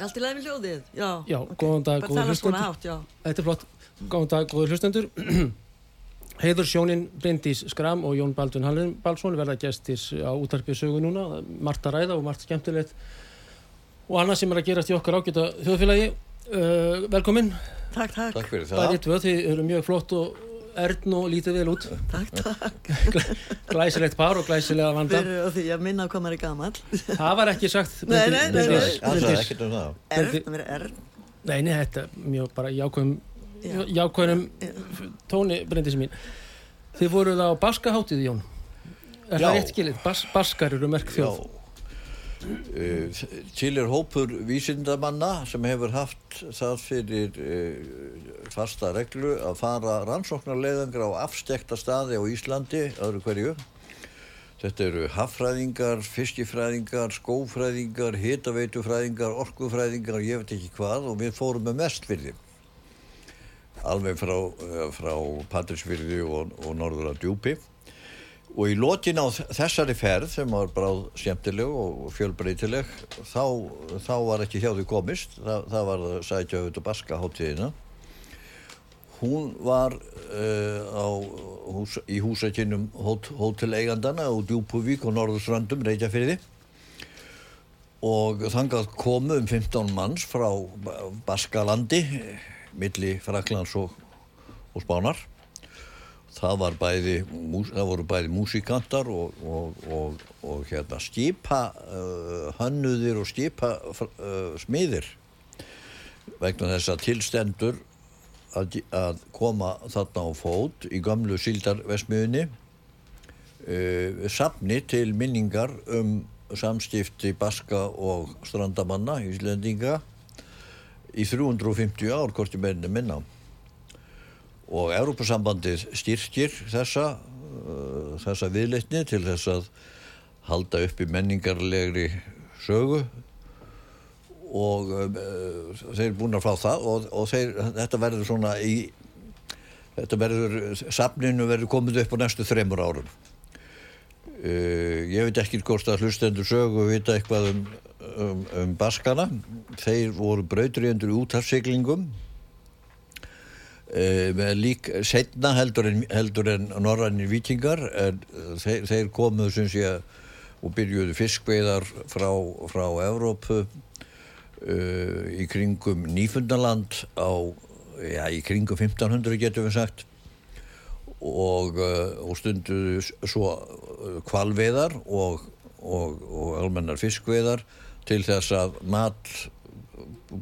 Allt í með hljóðið, já. Já, ok. góðan dag, góður hlustendur. hátt, já. Þetta er flott. Góðan dag, góður hlustendur. Heiður Sjónin, Bryndís Skram og Jón Baldvin Hallin Balsson verða gestir á útarpið sögu núna. Margt að ræða og margt skemmtilegt. Og annað sem er að gerast í okkar ágæta þjóðfélagi. Uh, velkomin, Takk, takk, Takk fyrir það. tvö, þið eru mjög flott og erðn og lítið vel út. takk, takk. Glæsilegt par og glæsilega vanda. Fyrir og því að minna hvað maður er gamall. Það var ekki sagt. Nei, nei, nei, sagði Bryndís. ekkert um það. Erð, það verður erð. Nei, nei, þetta er mjög bara jákvæðum, Já. jákvæðum tóni, Bryndis mín. Þið voruð á Baskahátið, Jón. Er Já. það rétt? Bas, baskar eru merk Já. þjóð. Uh, til er hópur vísindamanna sem hefur haft það fyrir uh, fasta reglu að fara rannsóknarleiðangra á afstekta staði á Íslandi, öðru hverju. Þetta eru haffræðingar, fiskifræðingar, skófræðingar, hitaveitufræðingar, orkufræðingar og ég veit ekki hvað og við fórum með mest fyrir þeim. Alveg frá, uh, frá Patrísfyrði og, og norður að djúpi. Og í lokin á þessari ferð sem var bráð skemmtileg og fjölbreytileg þá, þá var ekki hjá því komist. Það, það var að sætja auðvitað baska hátíðina. Hún var uh, á, hús, í húsakinnum hót, hóteleigandana á Djúpuvík og Norðurströndum Reykjafyrði og þangað komu um 15 manns frá Ba- Baskalandi milli Fraklands og, og Spánar það, bæði, það voru bæði músikantar og, og, og, og hérna, skipa uh, hönnuðir og skipa uh, smiðir vegna þess að tilstendur að, að koma þarna á fót í gamlu síldarvesmiðunni uh, safni til minningar um samskipti Baska og strandamanna Íslendinga í 350 ár hvort ég meðinni minna og Európa-sambandið styrkir þessa, uh, þessa viðleitni til þess að halda upp í menningarlegri sögu. Og uh, þeir er búin að fá það og, og þeir, þetta verður svona í þetta verður, safninu verður komið upp á næstu þremur árum. Uh, ég veit ekki hvort að hlustendur sögu vita eitthvað um, um, um baskana. Þeir voru brautriðendur í útafsiglingum uh, með lík setna heldur en, en norrænir vikingar en uh, þeir, þeir komuðu sem sé og byrjuðu fiskveiðar frá, frá Evrópu uh, í kringum Nýfundaland á, já, í kringum 1500 getum við sagt. Og, uh, og stunduðu svo kvalveiðar og, og, og almennar fiskveiðar til þess að mat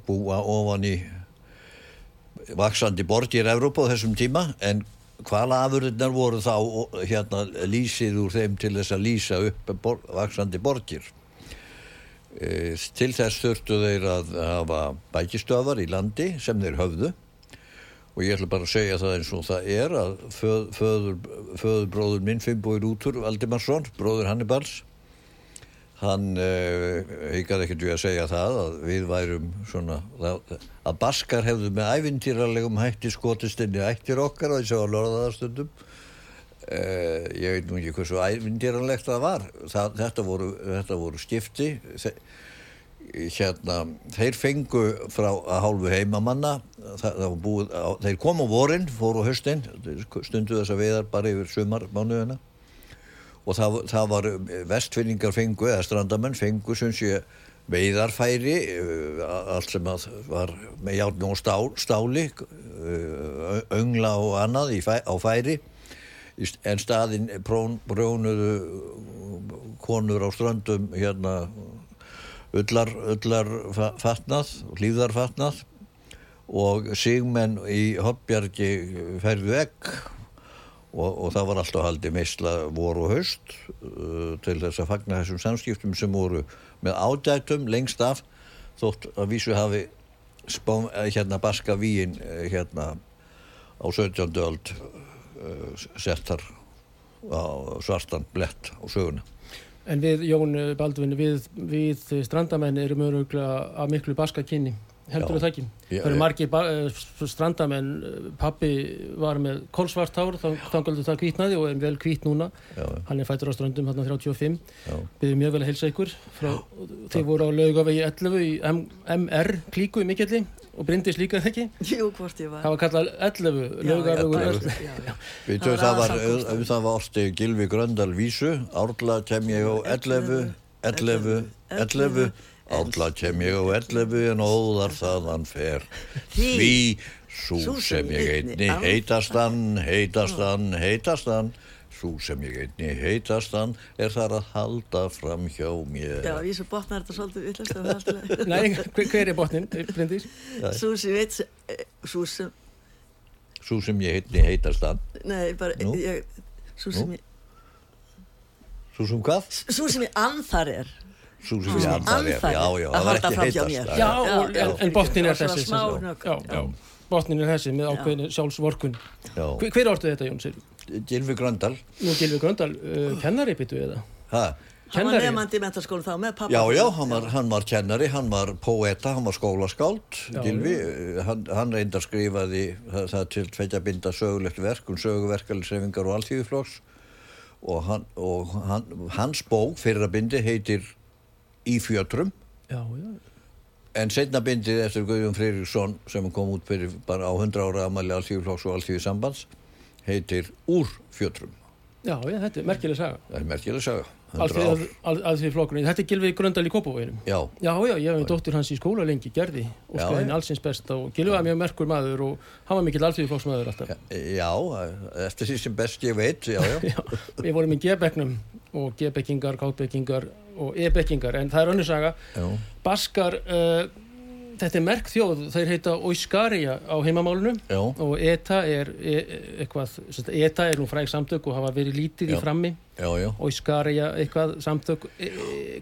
búa ofan í vaksandi borgir Evrópa á þessum tíma en hvala afurðirnar voru þá hérna lýsið úr þeim til þess að lýsa upp bor, vaksandi borgir? E, til þess þurftu þeir að hafa bækistöfar í landi sem þeir höfðu. Og ég ætla bara að segja það eins og það er að föð, föður, föður bróður minn Finnbói Rútur Valdimarsson, bróður Hannibals hann uh, heikaði ekkert við að segja það að við værum svona að baskar hefðu með ævintýralegum hætti skotist inn í ættir okkar og þessu á lorðaðarstundum uh, ég veit nú ekki hversu ævintýralegt það var. Það, þetta, voru, þetta voru skipti. Þe, hérna þeir fengu frá að hálfu heimamanna það, það búið, á, þeir kom á vorin fóru á höstin stundu þess að veiðar bara yfir sumarmánuðina og það, það var vestfinningar fengu eða strandamenn fengu sem sé veiðarfæri uh, allt sem var með játn og stál, stáli uh, öngla og annað fæ, á færi. En staðin prón, brónuðu konur á ströndum hérna ullar fa- fatnað, hlýðarfatnað og sigmenn í Hoppbjargi færðu egg og, og það var alltaf haldið meistla voru og haust uh, til þess að fagna þessum samskiptum sem voru með ádægtum lengst af þótt að vísu hafi spám, eh, hérna baska víin eh, hérna á 17. öld uh, settar á svartan blett á söguna En við, Jón eh, Baldvin, við, við strandamenn erum öruglega af miklu baska kynni. Heldur Já. það ekki? Já, það eru margir eh, strandamenn, eh, pappi var með kolsvart hár, þá þangaldu það kvítnaði og er vel kvít núna. já, Hann er fættur á strandum hérna 35. já, Byggðum mjög vel að helsa ykkur. Frá, þeir voru á laugavegi 11 í M MR klíku í mikelli og Bryndis líka er það ekki. Jú, hvort ég var. Það var kallað 11, Já, laugavegu já, 11. já, já. Við Það tökum var það var, um það var orsti Gilvi Gröndal vísu, árla kem ég á 11, 11, 11, árla kem ég á 11 en óðar þaðan fer. Því sú sem ég einni heitast hann, heitast hann, heitast hann, sú sem ég einni heitast hann er þar að halda fram hjá mér. Já, ég svo botnar þetta svolítið villast af alltaf. Nei, hver, hver er botnin, Bryndis? Svo sem veit, eh, svo sem, Sú sem ég einni heitast hann. nei, bara, Nú? ég, svo sem Nú? ég, Sú sem hvað? svo sem ég anþar er. Sú sem Sú ég já, Að það var halda ekki fram hjá heitast. mér. Já, Já, en, botnin er þessi. Botnin er þessi með ákveðinu sjálfsvorkun. Já. Hver, ortu þetta, Jón? Sér? Gilvi Gröndal. Nú Gilvi Gröndal, uh, kennari byttu eða? Hæ? Hann var Kennari? nefandi í mentaskólan þá með pappa. Já, já, hann var, hann var kennari, hann var poeta, hann var skólaskáld, Gilvi, hann, hann reyndar skrifaði það, það til tveitja binda sögulegt verk um söguverkalisreifingar og alþjóðuflokks og, hann, og hann, hans bók fyrir að bindi heitir Í fjötrum Já, já. en setna bindið eftir Guðjón Freyriksson sem kom út fyrir bara á 100 ára amali alþjóðuflokks og alþjóðusambands heitir Úr fjötrum. Já, já, þetta er merkileg saga. Það er merkileg saga, 100 ár. Alþjóð flokkurinn. Þetta er Gilvi Gröndal í Kópavóginum. Já, Já, ég hef dóttur hans í skóla lengi, gerði, og skoði henni allsins best og Gilvi var mjög merkur maður og hann var mikill alþjóðflokksmaður alltaf. já, eftir því sem best ég veit, við vorum í G-bekknum og G-bekkingar, K-bekkingar og E-bekkingar, en það er önnur saga. já. Baskar, uh, þetta er merk þjóð, þeir heita Oiskaria á heimamálunum Já, og ETA er e, eitthvað, ETA er nú fræg samtök og hafa verið lítið Já. í frammi. Oiskaria eitthvað samtök e,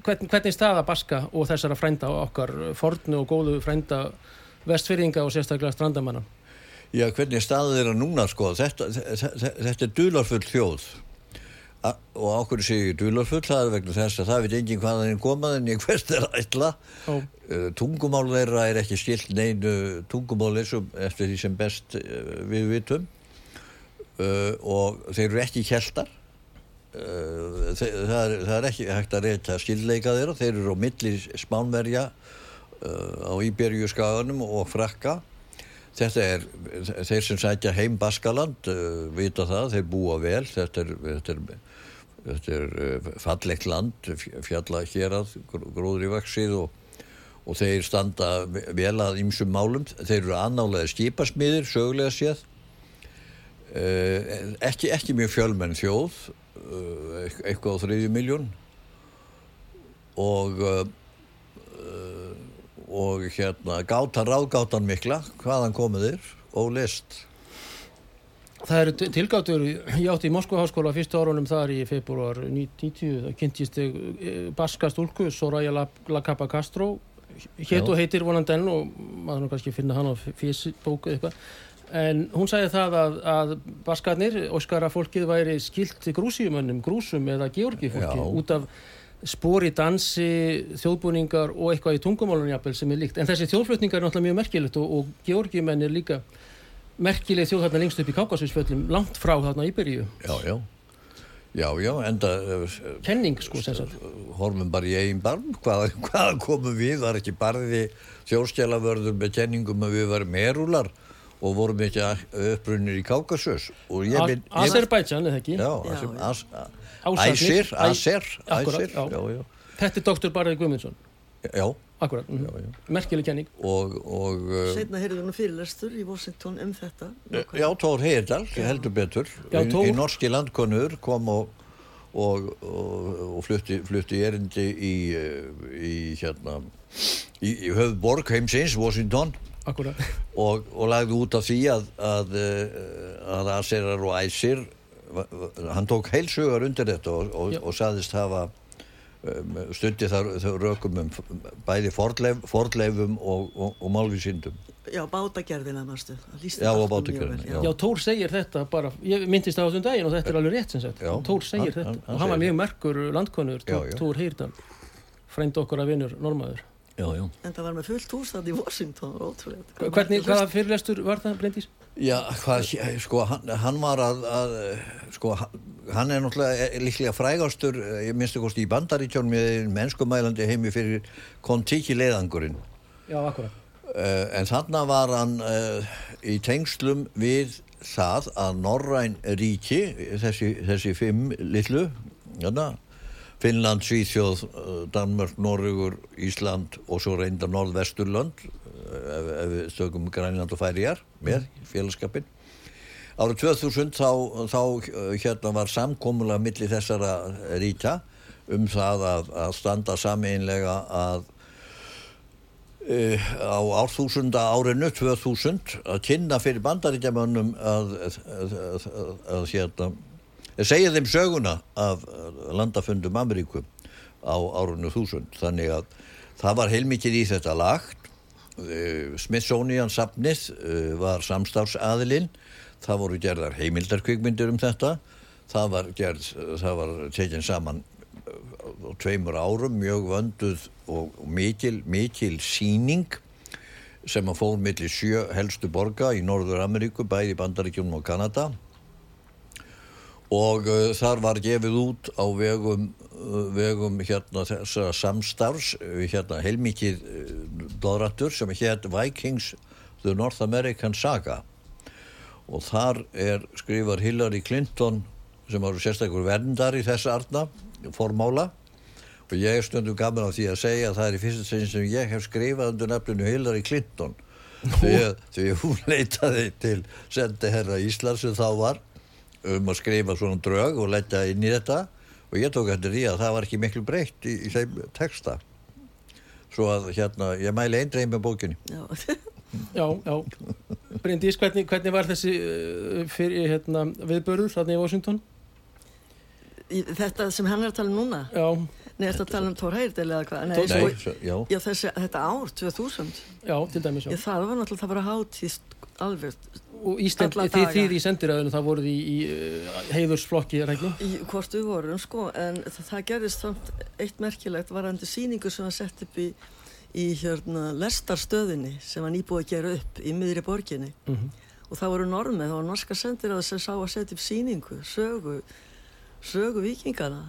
hvern, hvernig er staða Baska og þessara frænda okkar fornu og góðu frænda vestfyrringa og sérstaklega strandamanna Já, hvernig staðið er að núna sko, þetta, þetta, þetta er dularfull þjóð og ákveður sé ég dularfull, það er vegna þess að það veit enginn hvaðan er komað en ég hvert er ætla. og Uh, tungumál þeirra er ekki skilt neinu tungumáli eftir því sem best uh, við vitum. Uh, og þeir eru ekki kjeltar. Það, er, það er ekki hægt að reyta skildleika þeirra, þeir eru á milli spánverja á Íberju skaganum og frakka. Þetta er, þeir sem sætja heim Baskaland uh, vita það, þeir búa vel, þetta er, þetta er, þetta er uh, fallegt land, fjalla hér að gróðri vaksið og, og þeir standa vel að ymsum málum, þeir eru annálega skipasmiðir, sögulega séð, uh, ekki, ekki mjög fjölmenn þjóð, uh, eitthvað á þriðju miljón og og hérna gátan ráðgátan mikla hvaðan komuðir og list Það eru til- tilgátur, ég átti í Moskva háskóla fyrstu árunum þar í februar 1990, það kynntist ég eh, baska stúlku, Soraya La, La Capa Castro hétt og heitir vonandi enn og maður nú kannski finna hann á Facebook eitthvað. En hún sagði það að, að baskarnir, óskara fólkið væri skilt grúsíumönnum, grúsum eða georgi fólki Já. út af spori, dansi, þjóðbúningar og eitthvað í tungumálunum jafnvel sem er líkt. En þessi þjóðflutningar er náttúrulega mjög merkilegt og, og georgiumenn er líka merkileg þjóð þarna lengst upp í Kákasusfjöllum langt frá þarna Íberíu. Já, já. Já, já, enda uh, kenning sko sem sagt. horfum bara í eigin barm. Hvaða, hvaða komum við, var ekki barði þjóðskjálavörður með kenningum að við varum merúlar og vorum ekki upprunnir í Kákasus? Azerbaijan eða ekki? Já, Já, já. Æsir, Æsir, Æsir, já. já, já, þetta er doktor Barði Guðmundsson. Já, akkurat, mm já, já. merkileg kenning. Og, og uh, Setna heyrðu nú fyrirlestur í Washington um þetta. Já, Tór Heirdal, heldur betur. Já, í, í norski landkonur kom og, og, og, og flutti, flutti erindi í, eh, í hérna í, í höfðborg heimsins, Washington. Akkurat, og, og lagði út af því að að, eh, að Aserar og Æsir hann tók heilsugar undir þetta og, og, Já. og saðist hafa um, stundi þar, rökum um bæði fordleif, fordleifum og, og, og málvísindum Já, bátagerðina, mástu. Já, og bátagerðina, já Tór segir þetta bara, ég myndist það á þessum daginn og þetta er alveg rétt sem sagt, Já, Tór segir hann- þetta hann- hann og hann var mjög merkur landkonur, Já, Tór, já. Tór Heirdal frænd okkar að vinnur normaður Já, já En það var með fullt hús þannig í Washington, ótrúlega. hvernig, hvaða fyrirlestur var það, Bryndís? Já, hvað, sko, hann, hann var að, að sko, hann- hann er náttúrulega líklega frægastur, eh, ég minnstu kosti í bandaríkjónum með mennskumælandi heimi fyrir kontíki leiðangurinn. Já, akkurat Uh, en þarna var hann í tengslum við það að Norræn ríki, þessi, þessi fimm litlu, hérna, Finnland, Svíþjóð, Danmörk, Norrugur, Ísland og svo reynda Norðvesturlönd, ef, ef við stökum Grænland og Færijar með félagskapin. Árið 2000 þá, þá uh, hérna var samkomulega milli þessara ríkja um það að, að standa sameinlega að uh, á árþúsunda árinu 2000 að kynna fyrir bandaríkjamönnum að, að, að, hérna segja þeim söguna af landafundum Ameríku á árinu 1000 þannig að það var heilmikið í þetta lagt. Uh, Smithsonian safnið uh, var samstafsaðilinn það voru gerðar heimildarkvikmyndir um þetta. Það var gerð, það var tekin saman á tveimur árum mjög vönduð og mikil, mikil síning sem að fór milli sjö helstu borga í Norður Ameríku, bæði Bandaríkjunum og Kanada. Og uh, þar var gefið út á vegum, uh, vegum hérna þessa samstarfs uh, hérna heilmikið uh, dóðrættur sem hétt Vikings The North American Saga og þar er skrifar Hillary Clinton sem var sérstakur verndar í þessa arna formála. Og ég er stundum gaman á því að segja að það er í fyrsta sinni sem ég hef skrifað undir nafninu Hillary Clinton. Því að, því að hún leitaði til sendi herra Íslands sem þá var um að skrifa svona drög og leggja inn í þetta. Og ég tók eftir því að það var ekki miklu breytt í, í þeim texta. Svo að hérna, ég mæli eindreið með bókinni Já, Já, Bryndís, hvernig, hvernig var þessi uh, fyrir hérna, viðbörður þarna í Washington? Þetta sem hann er að tala um núna, Já, nei, þetta að tala um Thor Heyerdahl eða hvað, nei, Nei, svo, já, já, þessi, þetta ár, 2000, já, til dæmis já. ég, það var náttúrulega, það var hátíð alveg, Og Ísland, Alla daga. þið í sendiræðinu það voruð í, í uh, heiðursflokki, er það ekki? hvort við vorum, sko, en það, það gerðist samt eitt merkilegt varandi sýningu sem var sett upp í, í hérna lestarstöðinni sem var nýbúið að gera upp í miðri borginni Mm og það voru normið, það voru norska sendiráð sem sá að setja upp sýningu, sögu, sögu vikingana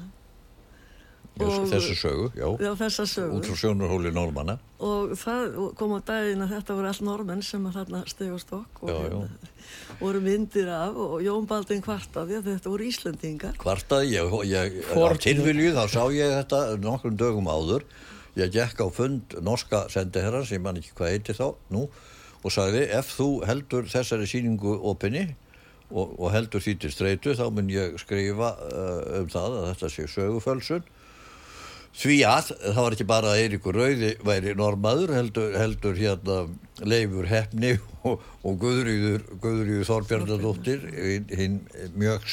Og- þessu sögu, já, Já, þessa sögu. út frá sjónurhóli normanna. Og það kom á daginn að þetta voru allt normenn sem að þarna steg á stokk og Já, hérna voru myndir af og Jón Baldin kvartaði að þetta voru Íslendingar. Kvartaði, ég, ég, á tilvilju þá sá ég þetta nokkrum dögum áður. Ég gekk á fund norska sendiherra sem man ekki hvað heiti þá nú og sagði ef þú heldur þessari síningu opinni og, og heldur því til streitu þá mun ég skrifa uh, um það að þetta sé sögufölsun. Því að það var ekki bara Eiríkur Rauði væri normaður, heldur, heldur hérna Leifur Hefni og, og Guðrýður, Guðrýður Þorbjarnadóttir, hinn hin mjög,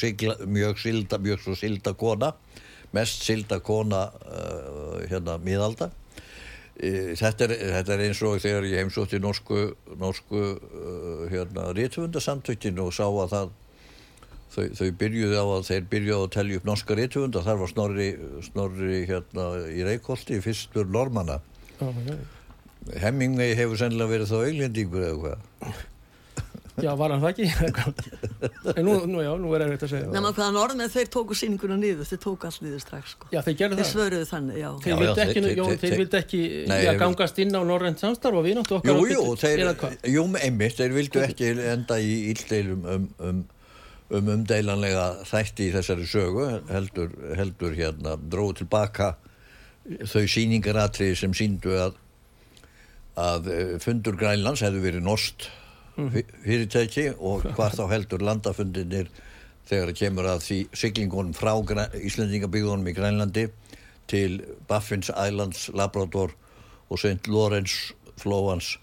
mjög silda, mjög svo silda kona, mest silda kona uh, hérna miðalda. E, Þetta er, þetta er eins og þegar ég heimsótti norsku, norsku uh, hérna, rítufundasamtökin og sá að það Þau, þau byrjuði á að þeir byrjuði að telja upp norska rithöfund og þar var Snorri, Snorri hérna í Reykjóldi fyrstur normanna. Já. Hemmingvei hefur sennilega verið þá auglendingur eða hvað. Já, var hann það ekki? en nú, nú, já, nú er erfitt að segja. Nefna hvaða normenn þeir tóku síninguna niður, þeir tóku allt niður strax sko. Já, þeir gerðu Þeir það. svöruðu þannig, já. Þeir Já, vildi já, ekki, þeir- Jón, þeir- þeir þeir- vildi ekki Nei, já, þeir- gangast inn á Norrænt samstarf og við náttu okkar Jú, jú, þeir, jú, einmitt, þeir vildu ekki enda í íldeilum um, um, um umdeilanlega þætti í þessari sögu, heldur, heldur hérna, dróðu tilbaka þau sýningaratriði sem síndu að, að eh, fundur Grænlands hefðu verið nost fyrirtæki og hvað þá heldur landafundinir þegar það kemur að því siglingunum frá Íslendingabíðunum í Grænlandi til Baffins Islands, Labrador og St. Lawrence flóans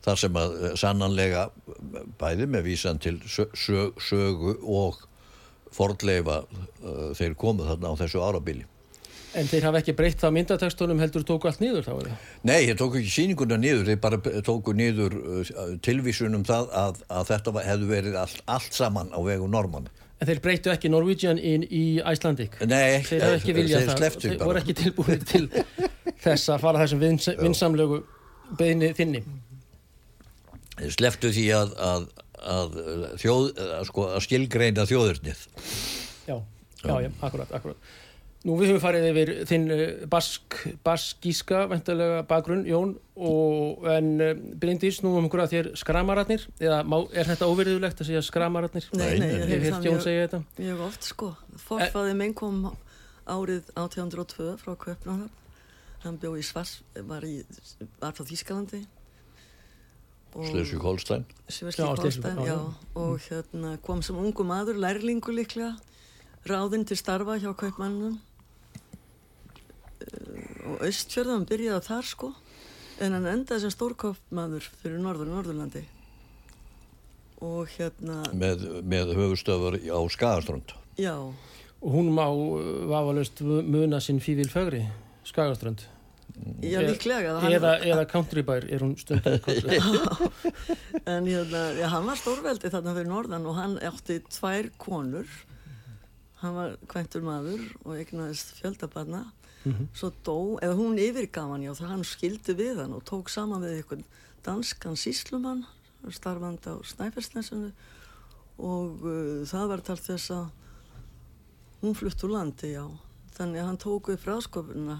þar sem að eh, sannanlega eh, bæði með vísan til sö- sö- sögu og fordleifa uh, þeir komu þarna á þessu árabili. En þeir hafa ekki breytt það myndatekstunum heldur tóku allt niður þá er það. Nei, þeir tóku ekki sýninguna niður, þeir bara tóku niður uh, tilvísunum það að, að þetta hefðu verið allt, allt saman á vegu normann. En þeir breyttu ekki Norwegian in, í Icelandic. Nei, Þeir hafa ekki viljað þeir það. slepptu Þeir bara. voru ekki tilbúin til þess að fara þessum vins, vinsamlegu beðinni þinni. Þeir sleftu því að, að, að, þjóð, að, sko, að skilgreina þjóðurnið. Já, já, já, akkurat, akkurat. Nú við höfum farið yfir þinn eh, bask, baskíska vendalega bakgrunn, Jón, og, en uh, Bryndís, nú um okkur að þér skramararnir, eða má, er þetta óverðulegt að segja skramararnir? Nei, nei, nei, ég Ég hef hef hitt Jón segja þetta. mjög oft sko. Forfaði minn kom árið 1802 frá Köpnáðar. Hann bjó í Svars, var, í, var frá Þýskalandi. Slesvík Holstein. Kolstein, Schleswig, já, já, og hérna kom sem ungu maður, lærlingu líklega, ráðinn til starfa hjá kaupmannum og austfjörðum byrjaði þar sko, en hann endaði sem stórkaupmaður fyrir Norður Norðurlandi og hérna, Með, með höfustöfur á Skagaströnd. já, Og hún má uh, vafalust muna sinn fífil fögri, Skagaströnd. já Eða- líklega, hann, Eða, eða countrybær er hún stundum country. en hérna, já, hann var stórveldi þarna fyrir Norðan og hann átti tvær konur, hann var kvæntur maður og eignaðist fjöldabarna svo dó, eða hún yfirgaf hann já, það hann skildi við hann og tók saman við einhvern danskan síslumann starfand á Snæfellsnesinu og uh, það var talt þess að hún flutt úr landi, já. Þannig að hann tók upp ráðskopuna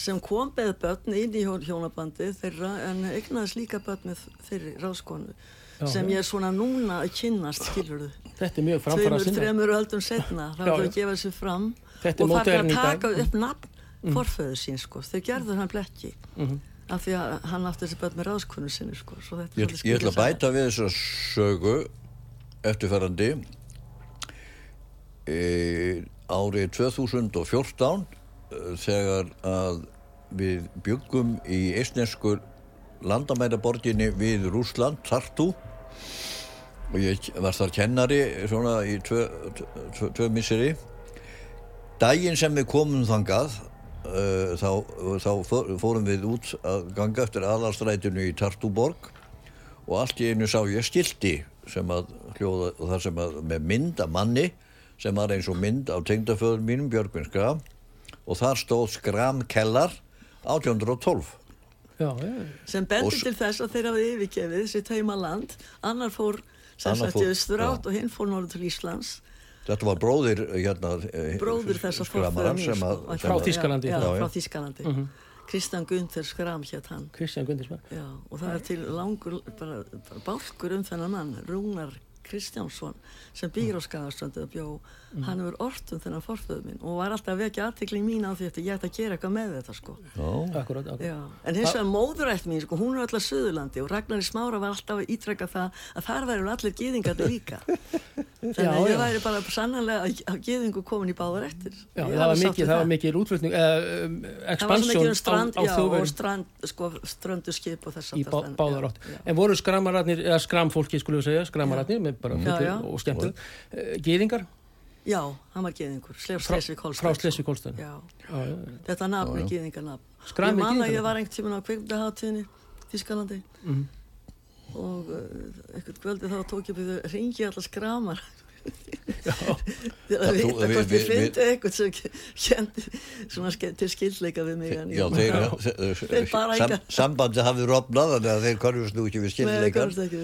sem kom beð börn inn í hjón- hjónabandi þeirra en eignaðist líka börn með þeirri ráðskonu Já, sem ég er svona núna að kynnast, skilur Þetta er mjög framfara tveimur, sinna. þremur öldum setna er það já. að gefa sér fram er og það er að taka upp nafn forföðu sín sko, þau gerðu hann blekki. Mhm. af því að hann átti þessi börn með ráðskonu sinni sko, svo þetta er Ég, ég ætla að bæta við þessa sögu eftirferandi e, árið 2014 eh, þegar að við byggum í eistnesku landamæraborginni við Rúsland, Tartu. Og ég var þar kennari svona í tvö, tvö, tvö misseri. Daginn sem við komum þangað uh, þá, þá fór- fórum við út að ganga eftir aðalstrætinu í Tartuborg og allt í einu sá ég skilti sem að hljóða það sem að með mynd af manni sem var eins og mynd á tengdaföður mínum Björgvin Skram og þar stóð Skram Kellar 1812 Já, já, sem bendur til þess að þeir hafi yfirgefið sitt heima land. Annar fór fór- Östurátt já. og hinn fór norður til Íslands Þetta var bróðir hérna eh, bróður þess að mín sem að. Frá já. frá Þískalandi Kristján Gunther Skram hétt hann. Kristján Gundirsberg já, og það er til langur bara, bara bálkur um þennan mann Rúnar Kristjánsson sem býr á Skagaströndu og bjó hann hefur ort um þennan forföðu minn og var alltaf að vekja aðtikli mín á því að ég ætti að gera eitthvað með þetta sko. Já, Akkurat, akkurat. Já, en hins vegar móðurætt mín, sko, hún er alltaf Suðurlandi og Ragnar í Smára var alltaf að ítrekka það að þar væri hún allir gýðingarnir líka. Þannig Já, að ég væri bara sannanlega að- að gýðingu komin í báðar eftir. Já, það var mikið, við það var mikið útflutning, um, Það svo expansjón um á, á já, og strand, sko, ströndu skip og þess í bá, báðar átt. Já, En voru skramararnir, eða skramfólki skulum við segja, bara Já, hann var gýðingur, Slef frá, Slesvig frá Holstein. Þetta nafn er. Skram Ég man að ég var einhvern tímann á kveikmyndaháttíðinni, Þískalandi. Mhm. og uh, einhvern kvöldi þá tók ég byrju ringi allar skramar að vita hvort ég fyndi eitthvað sem kendi til skildleika við mig já þeir, sam, sambandi hafði rofnað þannig að þeir körfust nú ekki við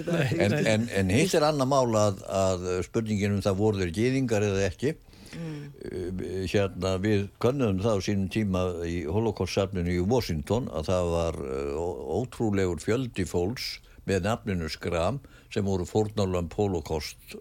það. En, en, en hitt er annar mál að, að spurningin um það voru þeir gýðingar eða ekki. Mm. hérna við könnum það á sínum tíma í holocaust-safninu í Washington að það var ó- ótrúlegur fjöldi fólks með nafninu Skram sem voru fórnálan holocaust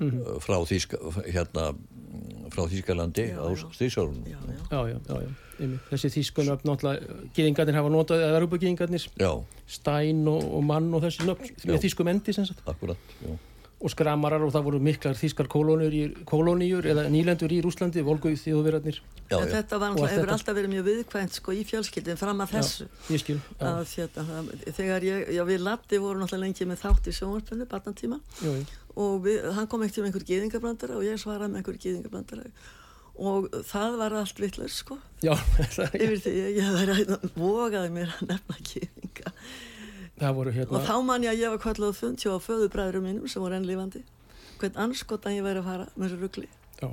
uh, frá, Þíska, hérna, mm, frá Þískalandi Já, á já. Já, já. já, já, já, já. einmitt. Þessi þýskunöfn, náttúrulega, gýðingarnir hafa notað, eða Rúbugýðingarnir, já, Stein og, og Mann og þessi nöfn, Já. með þýskum endi sem sagt. akkurat já. og skramarar og það voru miklar þýskar kolónur í, kolóníur eða nýlendur í Rúslandi, volguð þjóðverðarnir Já, já. þetta var Og náttúrulega, allt hefur þetta. alltaf verið mjög viðkvæmt sko í fjölskyldin fram að þessu ég skil, já, að hérna, það, þegar ég, já við Latti voru náttúrulega lengi með þátt í sjónvarpinu, barnatíma jú. Og við, hann kom ekkert um einhver gýðingabrandara og ég svaraði með einhver gýðingabrandara og það var allt vitlaus sko. Já yfir því ég, ég að vogaði mér að nefna voru hérna og þá man ég að ég var kvallað fund hjá föðubræðurum mínum sem voru enn lifandi. Hvern anskotan ég væri að fara með þessu ruggli já,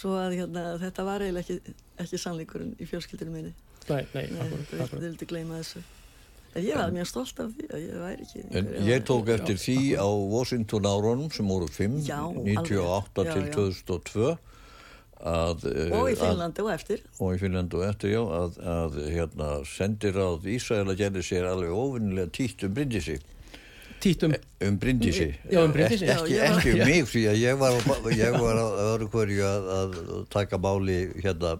svo að hérna, þetta var eiginlega ekki, ekki sannleikurinn í fjölskyldinu minni. Nei, nei, Nei, akkurat, þau akkurat. vildi gleyma þessu ég var mjög stolt af því að ég væri ekki En ég tók eftir því á Washington árunum sem voru 5, Já, 98 alveg. til Já, já. 2002 að, eh, og í að, Finnlandi og eftir. Og í Finnland og eftir já að, að hérna, sendir á Ísrael að gerði sér alveg óvinnilega títt um Bryndisi Títum, um Bryndisi Já, um Bryndísi. Ek- ekki, Já, ekki um mig því að ég var, ég var á öðru hverju að, að taka máli hérna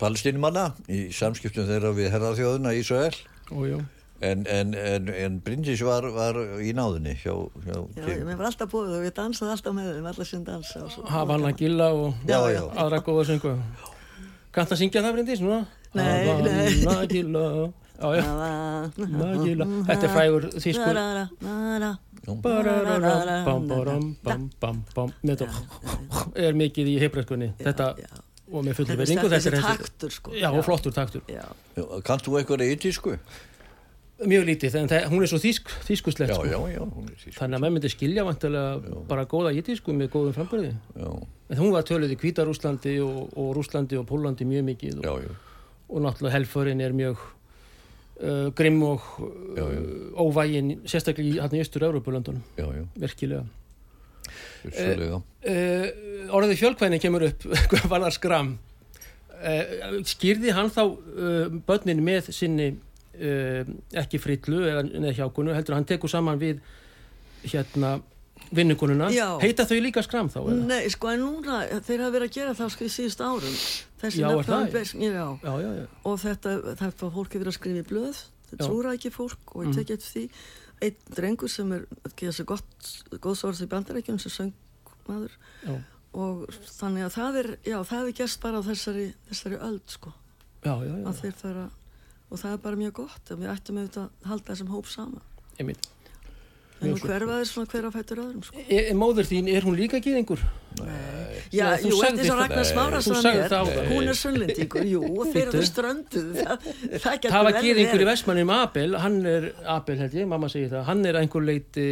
palestinumanna í samskiptum þeirra við herraþjóðuna Ísrael ójú en, en, en, en Bryndis var, var í náðinni hjá, hjá já, ég mér var alltaf búið og ég dansaði alltaf með þeim allar sem dansa og svo. Havanna Gilla og Já, já. aðra góða söngu? Kannt að syngja það Bryndís núna? Nei, nei. Já, já, Havanna Gilla. Þetta er frægur þýskur. Bararara, bam, baram, bam, bam, bam. Með þetta er mikið í hebræskunni þetta og með fullri verðingu þetta er taktur sko. Já og flottur taktur. Kannt þú eitthvað eitthísku? mjög lítið en það, hún er svo þýsk, þýskuslegt Já, sko. já, já, hún er þýsk. þannig að maður myndi skilja vantilega bara góða jitísku með góðum framburði. Já, en hún var töluð í Hvítarúslandi og, og Rúslandi og Pólandi mjög mikið og, já, já, og náttúrulega helförin er mjög uh, grimm og Já, já. uh, óvægin sérstaklega í, í já, virkilega vissulega. uh, orðið fjölkvæðin kemur upp hvað var það skram uh, skýrði hann þá uh, börnin með sinni uh, ekki frillu eða hjákunu heldur hann tekur saman við hérna vinnukonuna Já. heita þau líka skram þá eða? nei sko en núna þeir hafa verið að gera það sko í síðust árum þessi já, og þetta, þetta fólk hefur að skrifa í blöð þetta trúra ekki fólk og ég Mhm. tekja eftir því einn drengur sem er geða sér gott góðsórð í bandarækjum sem söngmaður já, og þannig að það er já það hefur gerst bara á þessari þessari öld sko já, já, já. þeir fara og það er bara mjög gott að við ættum auðvitað að halda þessum hóp saman einmitt en nú flott. hverfa þeir svona hver að fættur öðrum sko. Er, er móður þín, er hún líka gýðingur? Já, þú jú, sagðir eftir svo það. Ragnar Smára Þú sann sagðir er, það áðan. hún er sunnlendingur, jú, og þeir eru strönduð, það, það getur Það var í verið. Vestmannum Abel, hann er, Abel held ég, mamma segir það, hann er einhver leiti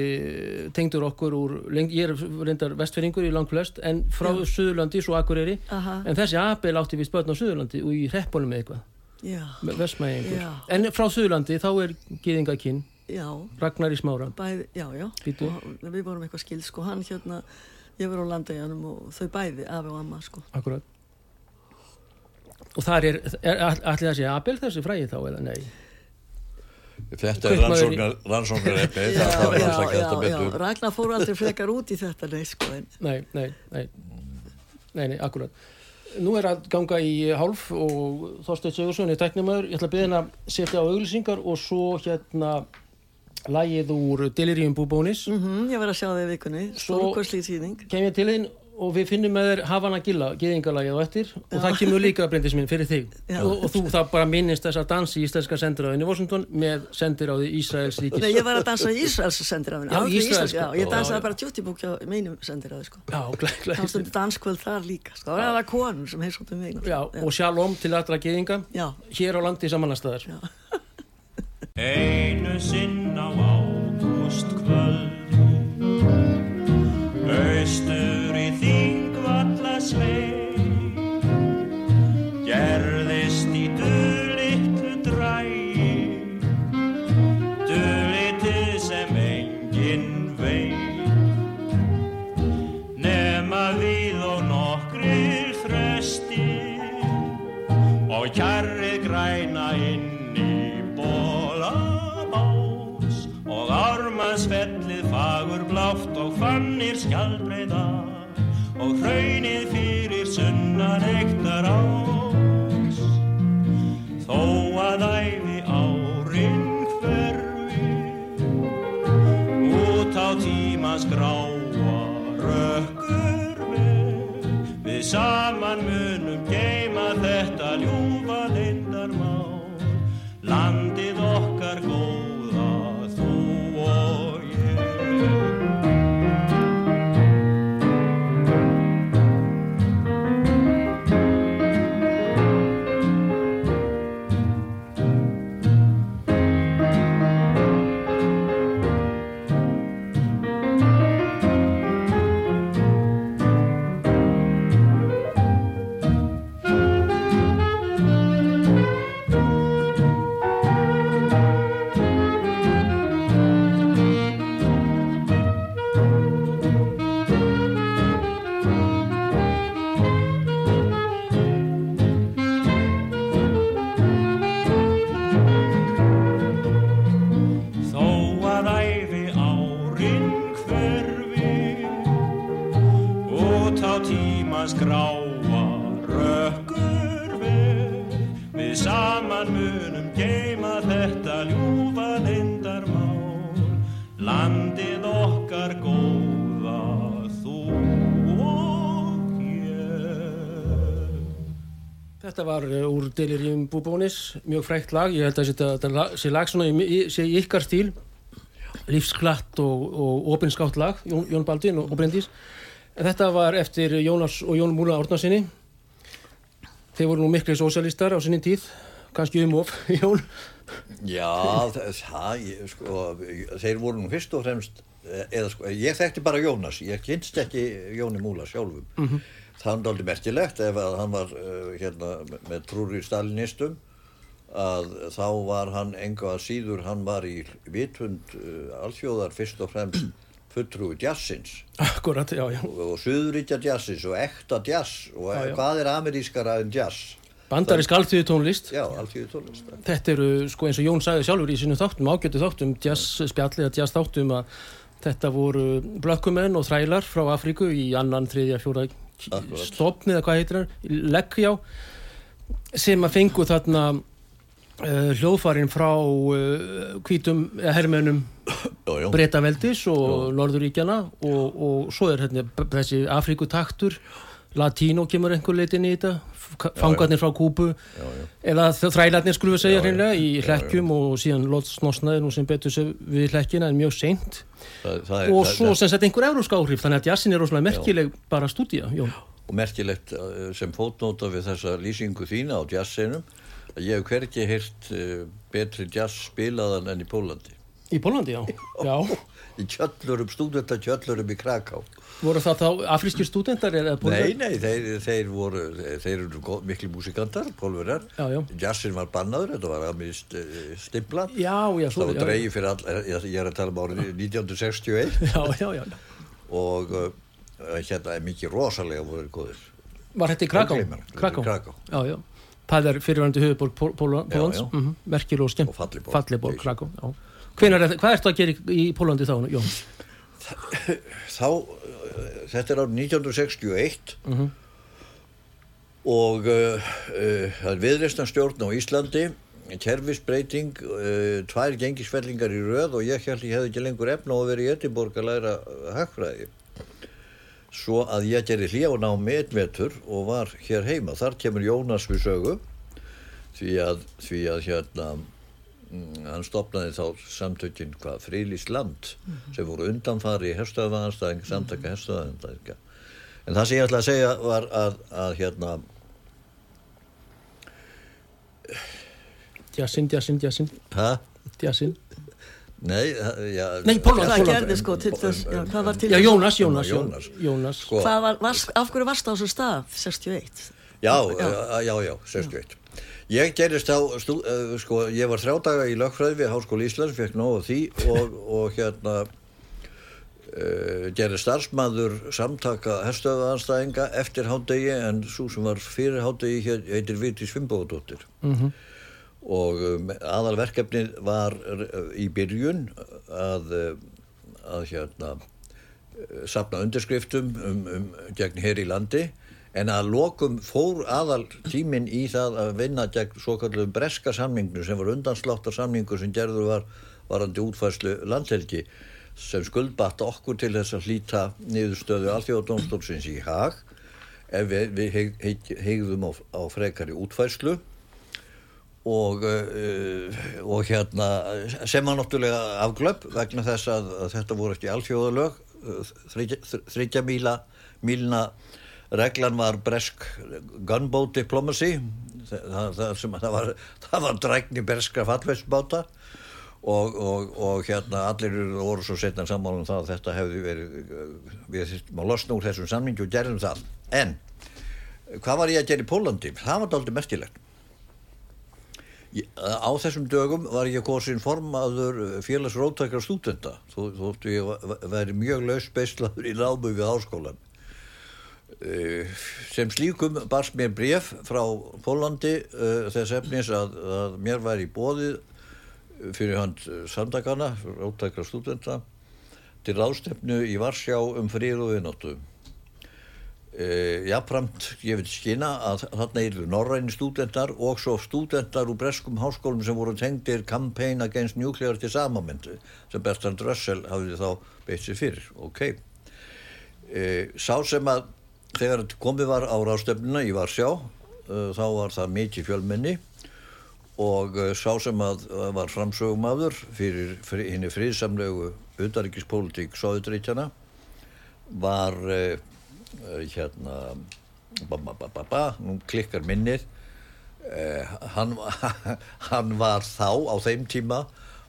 tengdur okkur úr, ég er reyndar vestferingur í langflest, en frá Suðurlandi, svo Akureyri, Aha, en þessi Abel átti við spötn á Suðurlandi og í reppunum eitthvað, já, vestmæðingur. Já. En frá Suðurlandi þá er gýðingakinn, já, Ragnar í smára, bæði, já, já, og við vorum eitthvað skild, sko, hann hérna, ég var á landegjanum og þau bæði, afi og amma sko. Akkurat. Og þar er, er allir það sé Abel þessi fræði þá eða nei? Þetta er Kaupmaður í- rannsóknar, rannsóknarefni, já, það já, þetta já, betur. Ragnar fór aldrei frekar út í þetta nei, sko, en Nei, nei, nei. Nei, nei, akkurat. Nú er að ganga í hálf og Þorsteinn Sigursson er tæknumöður. Ég ætla að að setja á auglýsingar og svo hérna lægið úr Delirium Búbónis. mm ég var að sjá það í vikunni, stórkostlið síning. Kem ég til þín og við finnum með þér Havana Gilla, geðingalagið á eftir og það kemur líka breyndis minn fyrir þig Já. og, og þú það bara minnist þess að dansi í íslenska sendiráðinu Washington með sendiráði Ísraels ríkis. Nei, ég var að dansa í Ísraels sendiráðinu. Já, Ísraels, já, ég já, dansaði já. bara tjútibúk hjá mínum sendiráði, sko. Já, glæ, glæ, Það stundu danskvöld þar líka, sko. Það var konur sem heimsóttum mig. Já, og shalom til allra geðinga Já. hér á landi samanastæðar. Einu sinn á ágústkvöld. Austur í þingvallasveit Gerðist í Við saman munum geima þetta ljúfa lindarmál Landið okkar góða þú og ég. Þetta var uh, úr Delirium Búbónis, mjög frækt lag, ég held að þetta, sé lag svona sé ykkar stíl, lífsklatt og, og opinskátt lag, Jón, Jón Baldvin og. En þetta var eftir Jónas og Jón Múla Árnarsinni. Þeir voru nú miklu sósialistar á sinni tíð, kannski um of, Jón. Já, það, sko, þeir voru nú fyrst og fremst, eh, eða sko, ég þekkti bara Jónas, ég kynst ekki Jóni Múla sjálfum. Það er aldrei merkilegt ef að hann var uh, hérna með trúri stalinistum að þá var hann enga að síður, hann var í vitund uh, alþjóðar fyrst og fremst fulltrúi jazzins Akkurat, já, já. og, og suðuríkja jazzins og ekta jazz og Já, hvað er amerískara en jazz? Bandarisk alþjóðu tónlist. Já, alþjóði tónlist. Þetta eru, sko eins og Jón sagði sjálfur í sínum þáttum, ágættu þáttum, jazz spjalli eða jazz þáttum að þetta voru blökkumenn og þrælar frá Afríku í annan, þriðja, fjóra stopni eða hvað heitir hann, leggjá sem að fengu þarna hljóðfarin frá hvítum eða hermönum Já, já. breytaveldis og Norðuríkjana og, og svo er hérna þessi Afríkutaktur Latínó kemur einhver leitin í þetta fangarnir frá Kúbu eða þ- þrælarnir skulum við segja Já, já. hreinlega í Já, já. hlekkjum og síðan lótsnosnaði nú sem betur sig við hlekkina en mjög seint Það, það er, og svo það, sem sagt einhver európsk áhrif þannig að jazzin er rosalega merkileg bara að stúdía Jón. og merkilegt uh, sem fótnóta við þessa lýsingu þína á jazzseinum að ég hef hvergi heyrt uh, betri jazz spilaðan enn í Pólandi í Pólandi, já. já í kjöllurum, stúdenta kjöllurum í Kraká voru það þá afrískir stúdendar eða Nei, nei, þeir, þeir voru þeir eru mikli músikantar, já. jazzin var bannaður, þetta var að mist uh, stimpla já, já, svo, það var já, dreigið fyrir all, ég, ég er að tala um árið 1961 já, já, já, og, uh, eh, hérna er mikið rosalega voru góðir Var þetta í. Kraká. Kraká. Já, já. Það er fyrirvændi höfuborg Pól- Pól- Pólans, mm -hmm. merkir og skemmt. Og falleg borg. Falleg borg, Kraká, já. Hvenær er, hvað ertu að gera í, Pólandi þá, Jón? þá, uh, þetta er árið 1961 Mhm. og uh, uh, það er viðreistan stjórn á Íslandi kerfisbreyting uh, tvær gengisfellingar í röð og ég held ég hefði ekki lengur efna á að vera í Edinborg að læra uh, hagfræði svo að ég gerði hljána á metmetur og var hér heima. Þar kemur Jónas við sögu því að, því að hérna mm, hann stopnaði þá samtökin hvað Frílís land sem voru undanfari í herstöðavanstæðing samtaka herstöðavanstæðinga en það sem ég ætla að segja var að, að hérna Djassin, djassin, djassin, ha? djassin. Nei, það- já, Nei, Pólland, Það gerði sko til þess, já, hvað var til Já, þess? Jónas, Jónas, Jónas. Jónas. sko, var, var, af hverju varst á þessu stað, 61? Já, já, já, já 61 Ég gerist á, stú, uh, sko, ég var þrjá daga í lögfræði við Háskóli Íslands, fekk nóg af því og, og hérna uh, gerði starfsmæður samtaka herstöðaðanstæðinga eftir hádegi en svo sem var fyrir hádegi heitir Vitis Fimbóðdóttir Mhm. Og um, aðalverkefnið var uh, í byrjun að, uh, að hérna uh, safna undirskriftum um, um gegn hér í landi. En að lokum fór aðal tíminn í það að vinna gegn svo kallum breska samningu sem var undansláttar samningu sem gerður var varandi útfærslu landhelgi sem skuldbatt okkur til þess að hlýta niðurstöðu alþjóðadómstólsins í hag ef við, við heg, heg, hegðum á, á frekari útfærslu og, uh, og hérna sem var náttúrulega afglöp vegna þess að, að þetta voru ekki alþjóðalög þryggja, míla mílna reglan var bresk gunboat diplomacy það, það, sem, það var, var drækni berska fallveitsbáta og, og, og hérna allir voru svo setna sammála um það að þetta hefði verið við þurftum að losna úr þessum samningi og gerðum það en hvað var ég að gera í Pólandi? það var aldrei mestilegt á þessum dögum var ég kosin formaður félagsróttakar stúdenta. Þó, þóttu ég va- væri mjög laus beislaður í námu við háskólan uh, sem slíkum barst mér bref frá Pólandi uh, þess efnis að, að mér væri bóðið fyrir hand eh, samtakana róttakar stúdenta til ráðstefnu í Varsjá um frið og viðnáttu Uh, jáfnframt ég vil skina að þarna eru norræni stúdentar og svo stúdentar úr breskum háskólum sem voru tengdir Campaign Against Nuclear Disarmament sem Bertrand Russell hafði þá beitt sér fyrir, ok. Uh, sá sem að þegar komið var á rástefnuna í Varsjá uh, þá var það mikið fjölmenni og sá sem að var framsögumadur fyrir, fyrir henni friðsamlegu utaríkispólitík Sóðutríkjana var hérna ba, ba, ba, nú klikkar minnir uh, hann, hann var þá á þeim tíma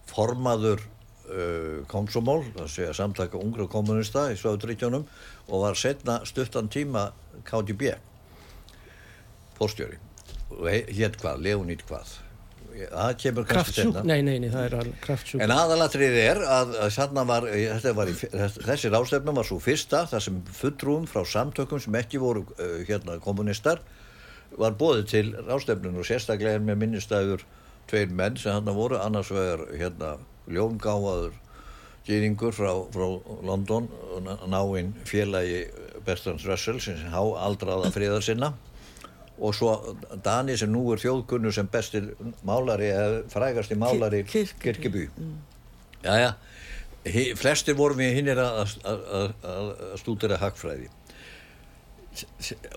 formaður uh, komsomól, það segja samtaka ungra kommunista í Sváðuríkjónum og var setna stuttan tíma KDB fórstjóri og hétt hvað, Leonid hvað það kemur kannski seinna. Nei, nei, nei, það er kraftsjúk. En aðalatrið er að, að var, þetta var í, þessi rástefnum var svo fyrsta þar sem fulltrúum frá samtökum sem ekki voru uh, hérna kommunistar var bóðið til rástefnun og sérstaklega er með minnistæður tveir menn sem hann voru annars vegar hérna ljóngáfaður gýringur frá, frá London náinn félagi Bertrand Russell sem há aldraða friðar sinna og svo Dani sem nú er þjóðkunnu sem bestir málari eða frægasti málari Kirkjubý. Kirkjubý Jæja, flestir vorum við hinnir að, að, að, að stúdira hagfræði.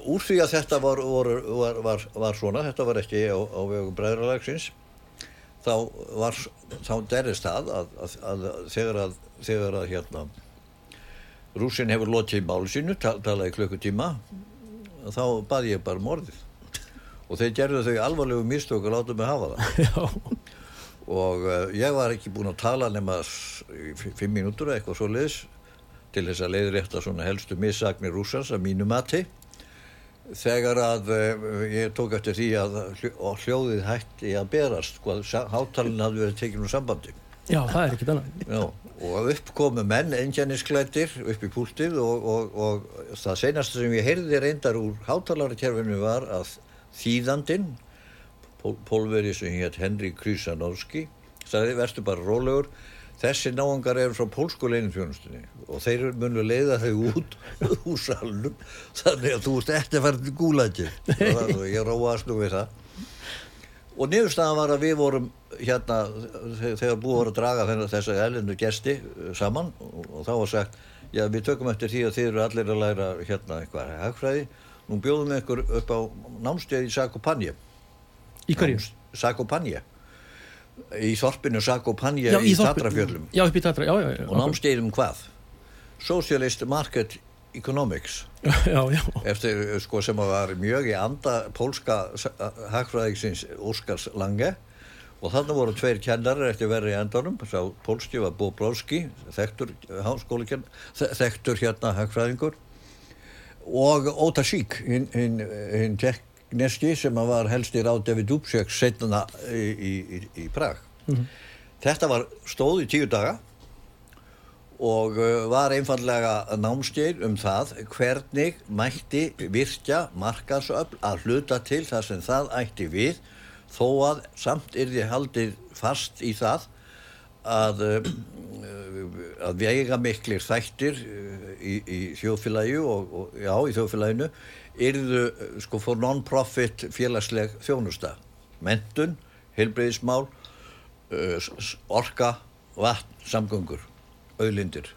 Úr því að þetta var, var, var, var, var svona þetta var ekki á, á vegum bræðralagsins þá var þá derist það að, að, að þegar að þegar að hérna rúsin hefur lotið máli sínu tal, talaði klukkutíma þá baði ég bara morðið og þeir gerðu þau alvarlegu mistök og látu mig hafa það. Og uh, ég var ekki búinn að tala nema fimm mínútur eitthvað svo leiðis til þess að leiðrétta svona helstu missagnir rússans að mínu mati. Þegar að uh, ég tók eftir því að hljóðið hætti að berast sko að hátalinn hafði verið tekinn úr sambandi. Já, það er ekkit annað. Já, og upp komu menn engjarnisklættir upp í púltið og, og, og það seinasta sem ég heyrði reyndar úr hátalarkerfinu var að þýðandinn pól, pólveri sem hétt Henry Krysanovski sagði verður bara rólegur þessi náangar eru frá pólsku leinumfjónustunni og þeir munu leiða þau út úr salnum þannig að þú ert eftir að fara til gúlæti og ég róast nú við það. Og niðurstaðan var að við vorum hérna þe- þegar búið voru að draga þennan þessa elendu gesti uh, saman og, þá var sagt já við tökum eftir því að þið eru allir að læra hérna eitthvað hagfræði nú bjóðum við ykkur upp á námskeið í Sakopanje. Í hverju? Sakopanje. Í þorpinu Sakopanje í, í Tatra, já, já, já. og námskeið um hvað? Socialist Market Economics. Já, já. eftir sko sem var mjög í anda pólska hagfræðingsins Óskars Lange. Og þannig voru tveir kennarar eftir verið í endanum. Sá pólski var Bobrovski þekktur háskólikenn þekktur hérna hagfræðingur og Óta Sík hinn hin, hin tekneski sem var helst í ráð David Dubček setna í, í, í, Prag. Þetta var stóð í tíu daga og uh, var einfallega námskeið um það hvernig mætti virkja markarsöfl að hluta til þar sem það ætti við þó að samt er því haldið fast í það að, uh, að vega miklir þættir uh, í, í þjóðfélagi og, og já, í þjóðfélaginu yrðu uh, sko for non-profit félagsleg þjónusta. Mentun, heilbreyðismál orka, vatn, samgöngur auðlindir.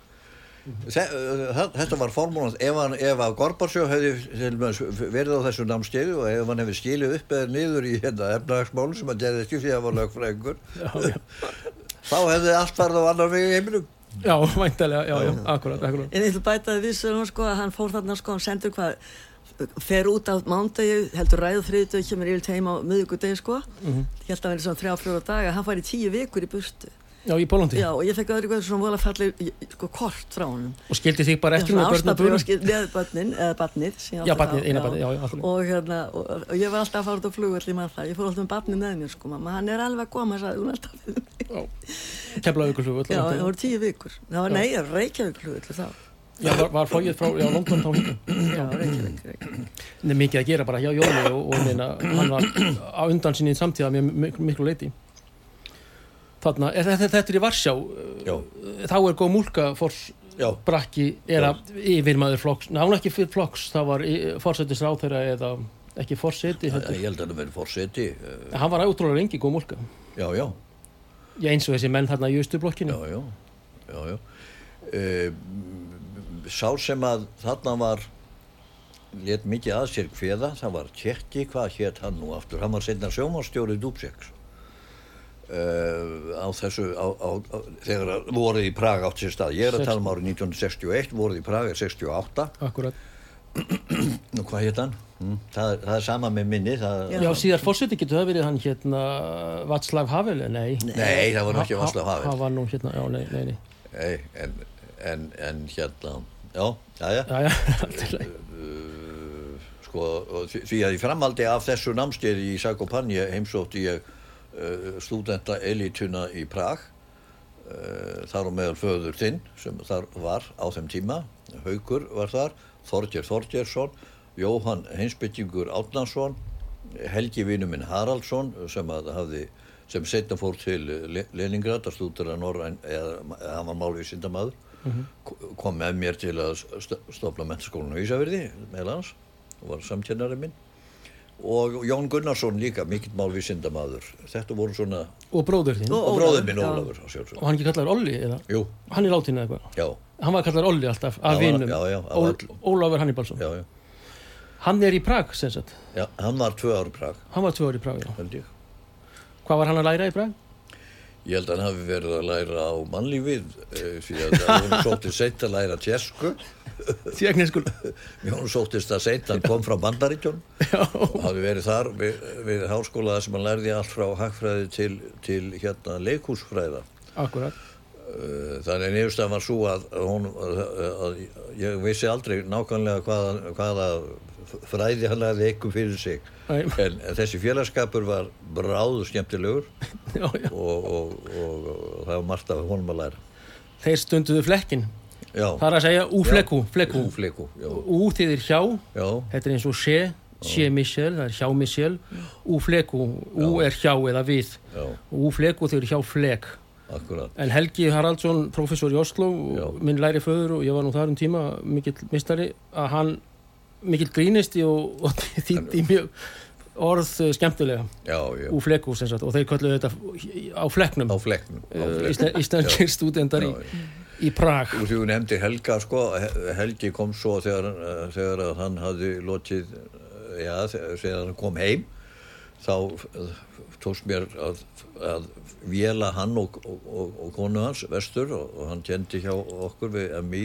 Uh, þetta var formúlan. Ef, ef að Gorbarsjó verið á þessu námskeiðu og ef hann hefði skilið upp eða niður í hérna, efnahagsmálum sem hann gerði ekki því að hann var lögfræðingur þá hefði allt farið á annar vegi í heiminum Já, væntalega, já, já, akkurat, akkurat. En ég ætla að bæta því sem sko að hann fór þarna sko, hann sendur hvað, fer út á mándegi, heldur ræðu þriðdegi, kemur yfir heim á miðugudegi sko, Mhm. ég held að vera svona þrjá, fjóra daga, hann fær í tíu vikur í burtu. Já, í Pólandi. Já, og ég fekk öðru eitthvað svona vola falleg sko kort frá honum. Og skildi þig bara eftir Svona með börn og ástarbréf börn? skil- með börnin, eða barnið. Já, barnið, eina barnið, já, já, lagi. Og hérna, og, og ég var alltaf að fara út á flugvöld í maður það, ég fór alltaf með barnið með mér sko, mamma, hann er alveg að koma, sagði hún alltaf við mig. Keflaði ykkur svo Já, það voru tíu vikur. Það var nei, þá. Já, var, var flóið frá, já, London þá. Já, er mikið að gera bara hjá Jóni og, og meina, hann var á undan sinni samtíða með mik miklu leiti. Þarna, er, þetta, þetta er í Varsjá, Já. þá er góð múlka fórs brakki að yfirmaður flokks, ná ekki fyrir flokks, það var fórsættis ráþeira eða ekki fórseti, ég held að það verið fórseti uh, hann var ótrúlega rengi góð múlka. já, já, Já, eins og þessi menn þarna í Östurblokkinu. já, já. Uh, sá sem að þarna var let mikið að sér kveða það var Tjekki, hvað hétt hann nú aftur? Hann var setna sjómanstjórið Dúbseks uh, á þessu á, á, á, þegar að voruð í Praga átt sér stað, ég er að tala um árið 1961 voruð í Praga er 68 Akkurat. nú hvað hétt hann? Mm, það, það er sama með minni það, Já. Já, síðar fórseti getur það verið hann hérna Vatslav Havel, nei. nei, það var nú ekki Vaslav Það Havel var nú hérna, já, nei, nei, nei. Nei, en, en, en hérna já, já, já Já, já, allt í lagi. sko, því að í framhaldi af þessu námskeiði í Sakopanje heimsótti ég uh, stúdenta elituna í Prag uh, þar á meðal föður þinn sem þar var á þeim tíma Haugur var þar, Þorger Þorgersson Jóhann Heinsbyttingur Átnarsson Helgi vinnu minn Haraldsson sem að hafði sem setna fór til Le- Leningrad að stúdera Norræn eða, hann var málvísindamaður mm kom með mér til að st stofna mentaskólan á Ísafirði meðal hans og var samkennari minn og Jón Gunnarsson líka mikill málvísindamaður þetta voru svona Og bróður þinn. Og- bróðið minn. Ólafur að Og hann ekki kallar Olli, eða? Jú, Hann er látin eða eitthvað. já, Hann var kallar Olli alltaf, af öllum. Ólafur Hannibalsson. já, já, Hann er í Prag, sem sagt. já, hann var tvö ári Prag, Hann var tvö ári í Prag. Hvað var hann að læra í Prag? Ég held að hann hafi verið að læra á mannlífið eh, því að hún sótti seint að læra tjesku. Tjekniskul. Jón sóttist að seint, hann kom frá Bandaríkjón og hafi verið þar við, við háskóla þar sem hann lærði allt frá hagfræði til, til hérna leikhúsfræða. Akkurat. Uh, Þannig að nefnstæðan var svo að, hún, að, að ég vissi aldrei nákvæmlega hvaða, hvaða fræði hann lærði eitthvað fyrir sig. En, en þessi félagskapur var bráðu skemmtilegur Já, já. og, og, og, og það var margt af honum að læra. þeir stunduðu flekkin það er að segja úfleku, fleku úfleku, já, ú þýðir hjá, já, þetta er eins og sé sé Michel, það er hjá Michel. Úfleku, ú er hjá eða við. Úfleku þýðir hjá flek. Akkurat, en Helgi Haraldsson, professor í Oslo minn læri föður og ég var nú þar um tíma mikill mistari, að hann mikill grínisti og, og þýtti mjög orð eh, skemmtilega. Já, já, sem sagt og þeir kölluðu þetta á fleknum á uh, flekknum. íslenskir stúdendar í, í Prag. Og þú nefndir Helga sko, He- Helgi kom svo þegar, eh, þegar hann hafði lotið, eh, já, þe- þegar hann kom heim, þá eh, tókst mér að, að vela hann og, og, og, og konu hans vestur og, hann kendi hjá okkur við MI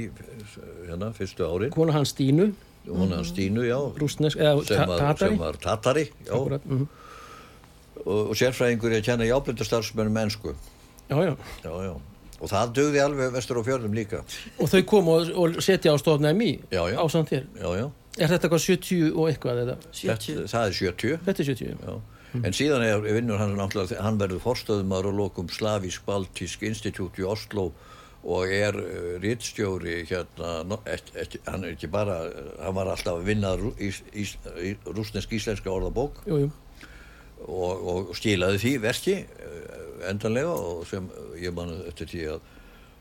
hérna, fyrstu árin, kona hans Stínu, hún hans Stínu, já, rúsnesk, eða sem var, Tatari. sem var Tatari, Akkurat, mhm. og, og sérfræðingur í að kenna jáblindastarfsmennum mennsku, já, já. já, já, og það dögði alveg vestur á fjörðum líka, og þau komu og, og setja á stofna MI Já, já. ásamt þér? Já, já, er þetta eitthvað 70 og eitthvað eða? 70 þetta, það er 70, þetta er 70 Já. En síðan er vinnur hann náttúrulega, hann verður forstöðumar og lokum Slavísk-Baltísk Institút í Oslo og er uh, rittstjóri hérna, et, hann er ekki bara, uh, hann var alltaf að vinna rú, ís, ís, rúsnesk-íslenska orðabók jú, jú. og, og skilaði því verki uh, endanlega og sem ég man eftir því að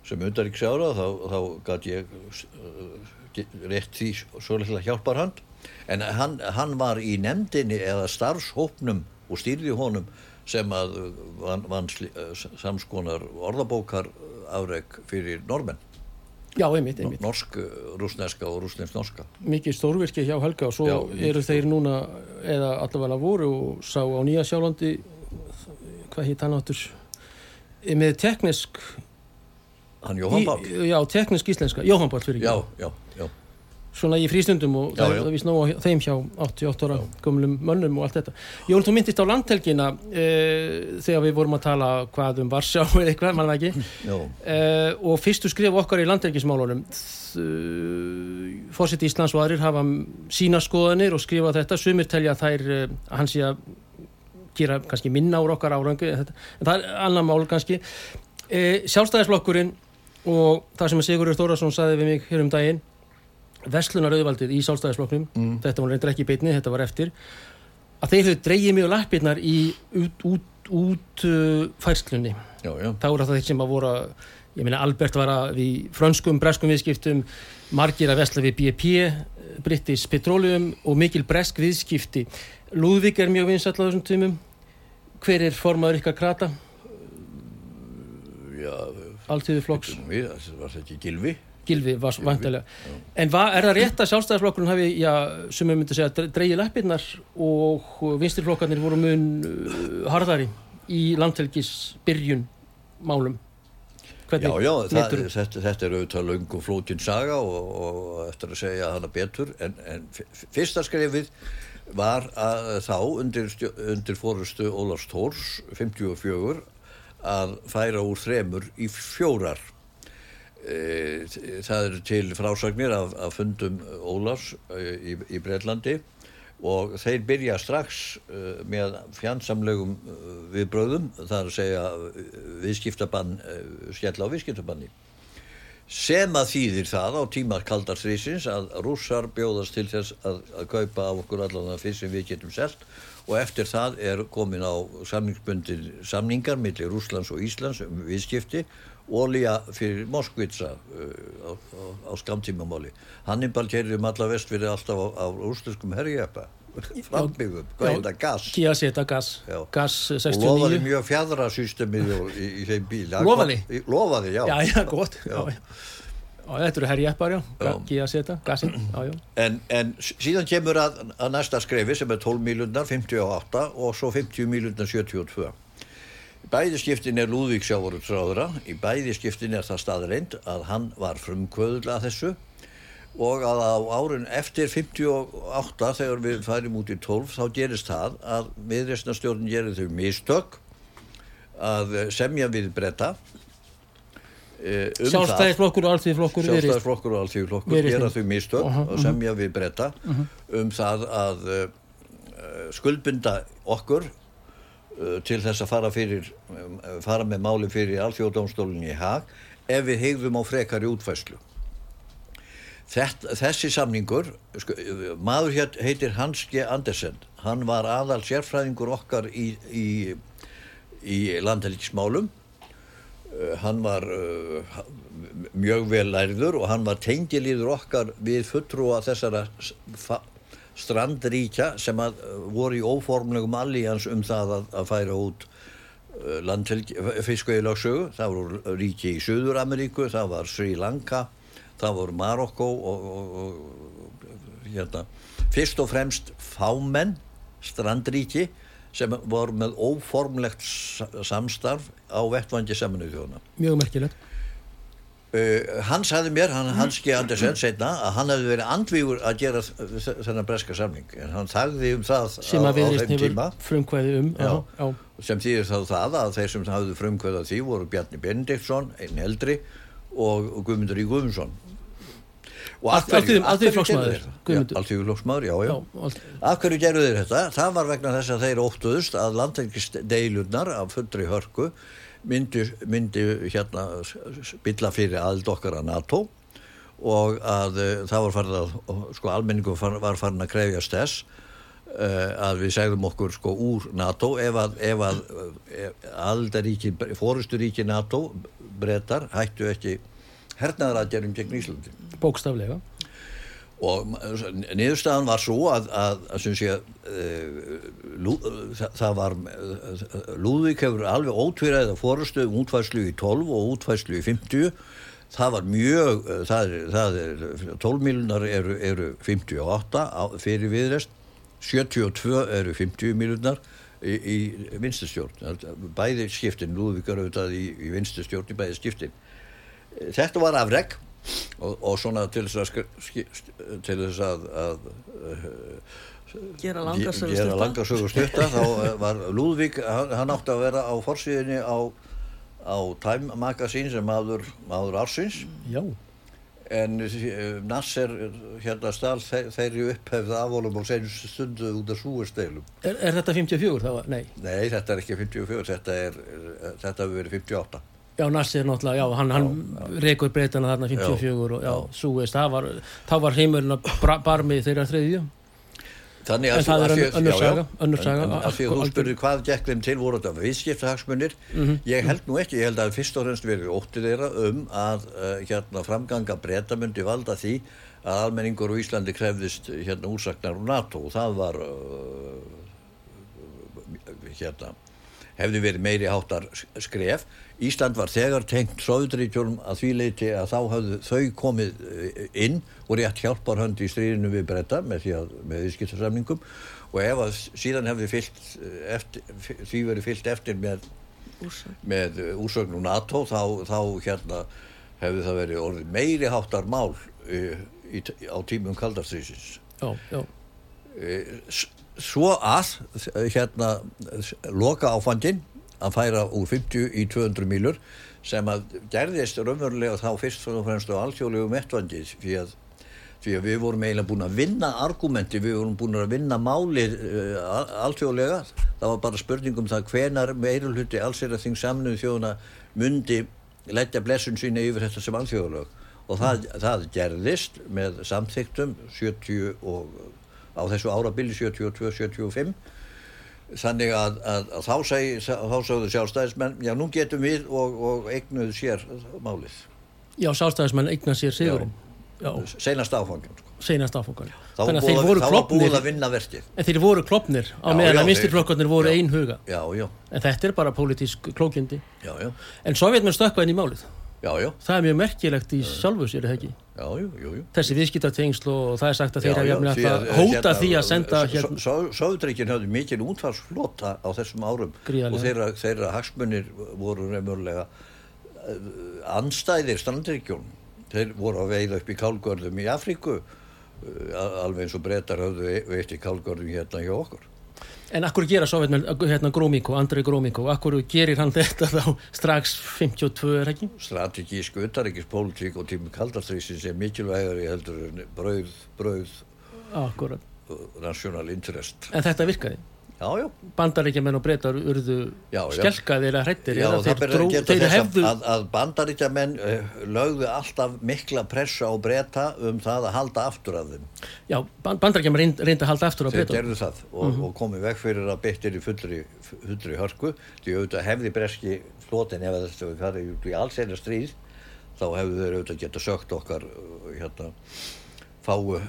sem undaríksára þá, þá gæti ég rétt því svo litla hjálparhand en hann, hann var í nefndinni eða starfshópnum og stýrði honum sem að vann, uh, samskonar orðabókar afreg fyrir normenn já, einmitt, einmitt. Norsk, uh, rúsneska og rúsnesk-norska mikið stórvirki hjá Helga og svo Já, eru þeir núna eða allavega voru og sá á Nýja Sjálandi hvað hitt hann áttur með teknisk hann Jóhann Pál í, já, teknisk íslenska, Jóhann Pál fyrir já, já, já, svona í frístundum og það er vist nóg á þeim hjá 88 ára gömlum mönnum og allt þetta. Jón, þú myndist á landhelgina e, þegar við vorum að tala hvað um Varsjá eða eitthvað, mann ekki. Já, e, og fyrstu skrif okkar í landhelgismálunum fórsett Íslands og aðrir hafa sína skoðanir og skrifa þetta, sumir telja þær eh, að hann sé að gera kannski minna úr okkar árangu en, þetta, en það er annar mál kannski. E, sjálfstæðisflokkurinn og það sem Sigurður Þórasson saði við mig hér um daginn Vestlunarauðvaldið í sjálfstæðisflokknum. Mm. þetta var reyndar ekki í beinni, þetta var eftir. Að þeir höfðu dreigið mjög lappirnar í út, út, út uh, færslunni já, já. þá eru það þeir sem að voru að- ég meina Albert var að við frönskum, breskum viðskiptum margir að vesla við BP British Petroleum og mikil bresk viðskipti. Lúðvík er mjög vinsall á þessum tímum. Hver er formaður ykkar krata? Já alltíðu flokks, var þetta ekki Gilvi Gilvi var vantilega en va, er það rétt að sjálfstæðisflokkurinn hafi, já, sem við myndum segja dreigið lappirnar og vinstirflokkarnir voru mun uh, harðari í landhelgis byrjun málum? Já, hvernig já, það, meturðu? þetta, þetta er auðvitað löng og flókin saga og, og eftir að segja hana betur en, en fyrsta skrifið var að, þá undir, undir fórustu Ólafs Tórs 54 að færa úr þremur í fjórar það eru til frásagnir af, af fundum Ólafs e, í, í Breitlandi og þeir byrja strax uh, með fjandsamlegum viðbröðum, það er að segja viðskiptabann, skella á viðskiptabanni. Sem að þýðir það á tíma kaldarstrísins að rússar bjóðast til þess að, að kaupa af okkur allan það fyrst sem við getum selt og eftir það er komin á samningsbundir samningar millir Rússlands og Íslands um viðskipti ólíja fyrir Moskvitsa uh, á, á, á skamtímamáli. Hannibal kerði um alla vestfyrir alltaf á, á rússneskum herjæpa, frambyggum, hvað er þetta, gas Kia Zeta gas, Já. gas og lofaði 69 mjög fjadra systemið í, í þeim bíl. Lofaði? Lofaði, já. já, já, gott já. Þetta eru herjeppar, já. Kia já, já. En, en síðan kemur að, að næsta skrefi sem er 12 mílundar 58 og svo 50 mílundar 72. Í bæði skiptin er Lúðvík sjávarutsráðura, í bæði skiptin er það staðreind að hann var frumkvöðul að þessu og að á árun eftir 58 þegar við færum út í 12 þá gerist það að viðreistnastjórn gerir þau mistök að eh, semja við bretta um það. Sjálfstæðisflokkur og alltíðflokkur sjálfstæðisflokkur og alþjóðflokkur gera þau mistök Aha, og semja við breyta um það að uh, skuldbinda okkur uh, til þess að fara fyrir um, fara með máli fyrir alþjóðdómstólinn í hag ef við hegðum á frekari útfæslu. Þessi samningur, sko, maður hér heitir Hans G. Andersen, hann var aðal sérfræðingur okkar í, í, í landhelgismálum, uh, hann var uh, mjög vel lærður og hann var tengilíður okkar við fulltrúa þessara strandríkja sem að uh, voru í óformlegum allíjans um það að, að færa út fiskveiðlagsögu, það voru ríki í Suður-Ameríku, það var Sri Lanka, það voru Marokko og, og, og hérna, fyrst og fremst fámenn, strandríki sem voru með óformlegt sa- samstarf á vettvangi saminuð þjóðuna. mjög merkilegt Uh, hann sagði mér, hann, Hans G. Andersen setna, að hann hefði verið andvígur að gera þennan breska samning en hann þagði um það sem að hefur tíma frumkvæði um Já. já, já. sem þýðir þá það að þeir sem hafðu frumkvæða því voru Bjarni Benediktsson, einn eldri og Guðmundur í Guðmundsson og Allt- alþýðu- alþýðuflokksmaður, Guðmundur. Alþjóðflokksmaður, já, já, Já, allt- Af hverju gerðu þeir þetta? Það var vegna þess að þeir óttuðust að landhelgisdeilurnar af fullri hörku myndi, myndi hérna spilla fyrir aðild okkar að NATO og að uh, það var farin að, sko almenningu var, farin að krefjast þess uh, að við segðum okkur sko úr NATO ef að, að uh, aldaríki, fórusturíki NATO brettar hættu ekki hernaðaraðgerðum gegn Íslandi. Bókstaflega og niðurstaðan var svo að, að, að sé uh, lú, það, það var uh, Lúðvík hefur alveg ótvíræða fórustu um útfæslu í 12 og útfæslu í 50 það var mjög uh, það er, það er 12 miljonar eru, eru 58 á, fyrir viðrest 72 eru 50 miljonar í, í vinstustjórn bæði skiptin, Lúðvík er auðvitað í, í vinstustjórn í bæði skiptin. Þetta var afreg og, og svona til þess að, til þess að, að langarsögu gera stutta. langarsögu stutta þá eh, var Lúðvík, hann, átti að vera á forsíðinni á, á Time Magazine sem maður, maður ársins. Já, en uh, Nasser hérna stál þe þeirri upphefð afvolum og senjum stundu út af súesteilum er, er þetta 54 þá? Nei, nei þetta er ekki 54 þetta er, eh, þetta hefur verið 58 já, Nassi er náttúrulega, já, hann, hann rekur breytana þarna 54 og já, súist, það var, þá var heimurinn að barmi þeirra þriðju. Þannig að það er önnur- saga, önnur saga, að því að þú spurði hvað gekk þeim til voru þetta viðskiptahagsmunir? Mhm. ég held nú ekki, ég held að fyrst og fremst verið óttið þeirra um að uh, hérna framganga breyta myndi valda því að almenningur á Íslandi krefðist hérna úrsaknar úr NATO. Og það var uh, hérna hefði verið meiri háttar skref Ísland var þegar tengt Sovjetríkjum að því leiti að þá hafðu þau komið eh, inn og rétt hjálpar hönd í stríðinu við breyta með því að með viðskiptarsamningum og ef að síðan hefði fyllt eh, eftir, því verið fyllt eftir með, Úrsögn. með eh, úrsögn úr NATO þá, þá hérna hefði það verið orðið meiri háttar mál uh, í, á tímum kaldarstrísins já, já, S- svo að hérna loka áfandin að færa úr 50 í 200 mílur sem að gerðist raunverulega þá fyrst og fremst á alþjóðlegu mettvandi því að, því að við vorum eiginlega búin að vinna argumenti, við vorum búin að vinna máli uh, alþjóðlega. Það var bara spurning um það hvenar meirulhutti allsir að þing samnuð þjóðuna mundi leggja blessun sína yfir þetta sem alþjóðlög og það, það gerðist með samþyktum 70 og á þessu árabili 72-75 þannig að, að, að þá, seg, þá sagðu sjálfstæðismenn já nú getum við og, og eignuð sér málið, já, sástæðismenn eigna sér sigurinn. Já, seinast áfangin sko. seinast áfangan þannig að þeir voru klopnir en þeir voru klopnir á meðan að vinstirflokkarnir voru einhuga. En þetta er bara pólitísk klókindi. Já, já, en sovjetmenn stökkva inn í málið já, það er mjög merkilegt í sjálfu sér, ekki? Þessi viðskiptatengsl og það er sagt að þeir hafa jafnvel því að hóta hérna, því að senda hérna, Sovjetríkin höfðu mikil útfarsflota á þessum árum Gríðarlega. og þeirra, þeirra hagsmunir voru nefnurlega anstæðir strandríkjum þeir voru að veiða upp í kálgörðum í Afríku uh, alveg eins og brettar höfðu veitt í kálgörðum hérna hjá okkur en akkur gera sovjetmenn hérna Grómíko, Andrei Grómíko akkur gerir hann þetta þá strax 52 er ekki? Strategísk utaríkispólitík og tími kaldastrýsins er mikilvægari heldur en brauð, brauð akkurat, uh, national interest. En þetta virkaði Bandaríkjamenn og breytar urðu skelkaðir að hrættir Já, þeir, dró, þeir hefðu að, að bandaríkjamenn uh, lögðu alltaf mikla pressa á breyta um það að halda aftur af þeim. já, ban- bandaríkjamenn reynd, reyndi að halda aftur á Þeir breytar gerðu það og, og komið veg fyrir að beittir í fullri, fullri hörku. Því auðvitað hefði breski flotin ef þetta út í alls eina stríð þá hefðu þeir auðvitað geta sögt okkar uh, hérna fáu uh,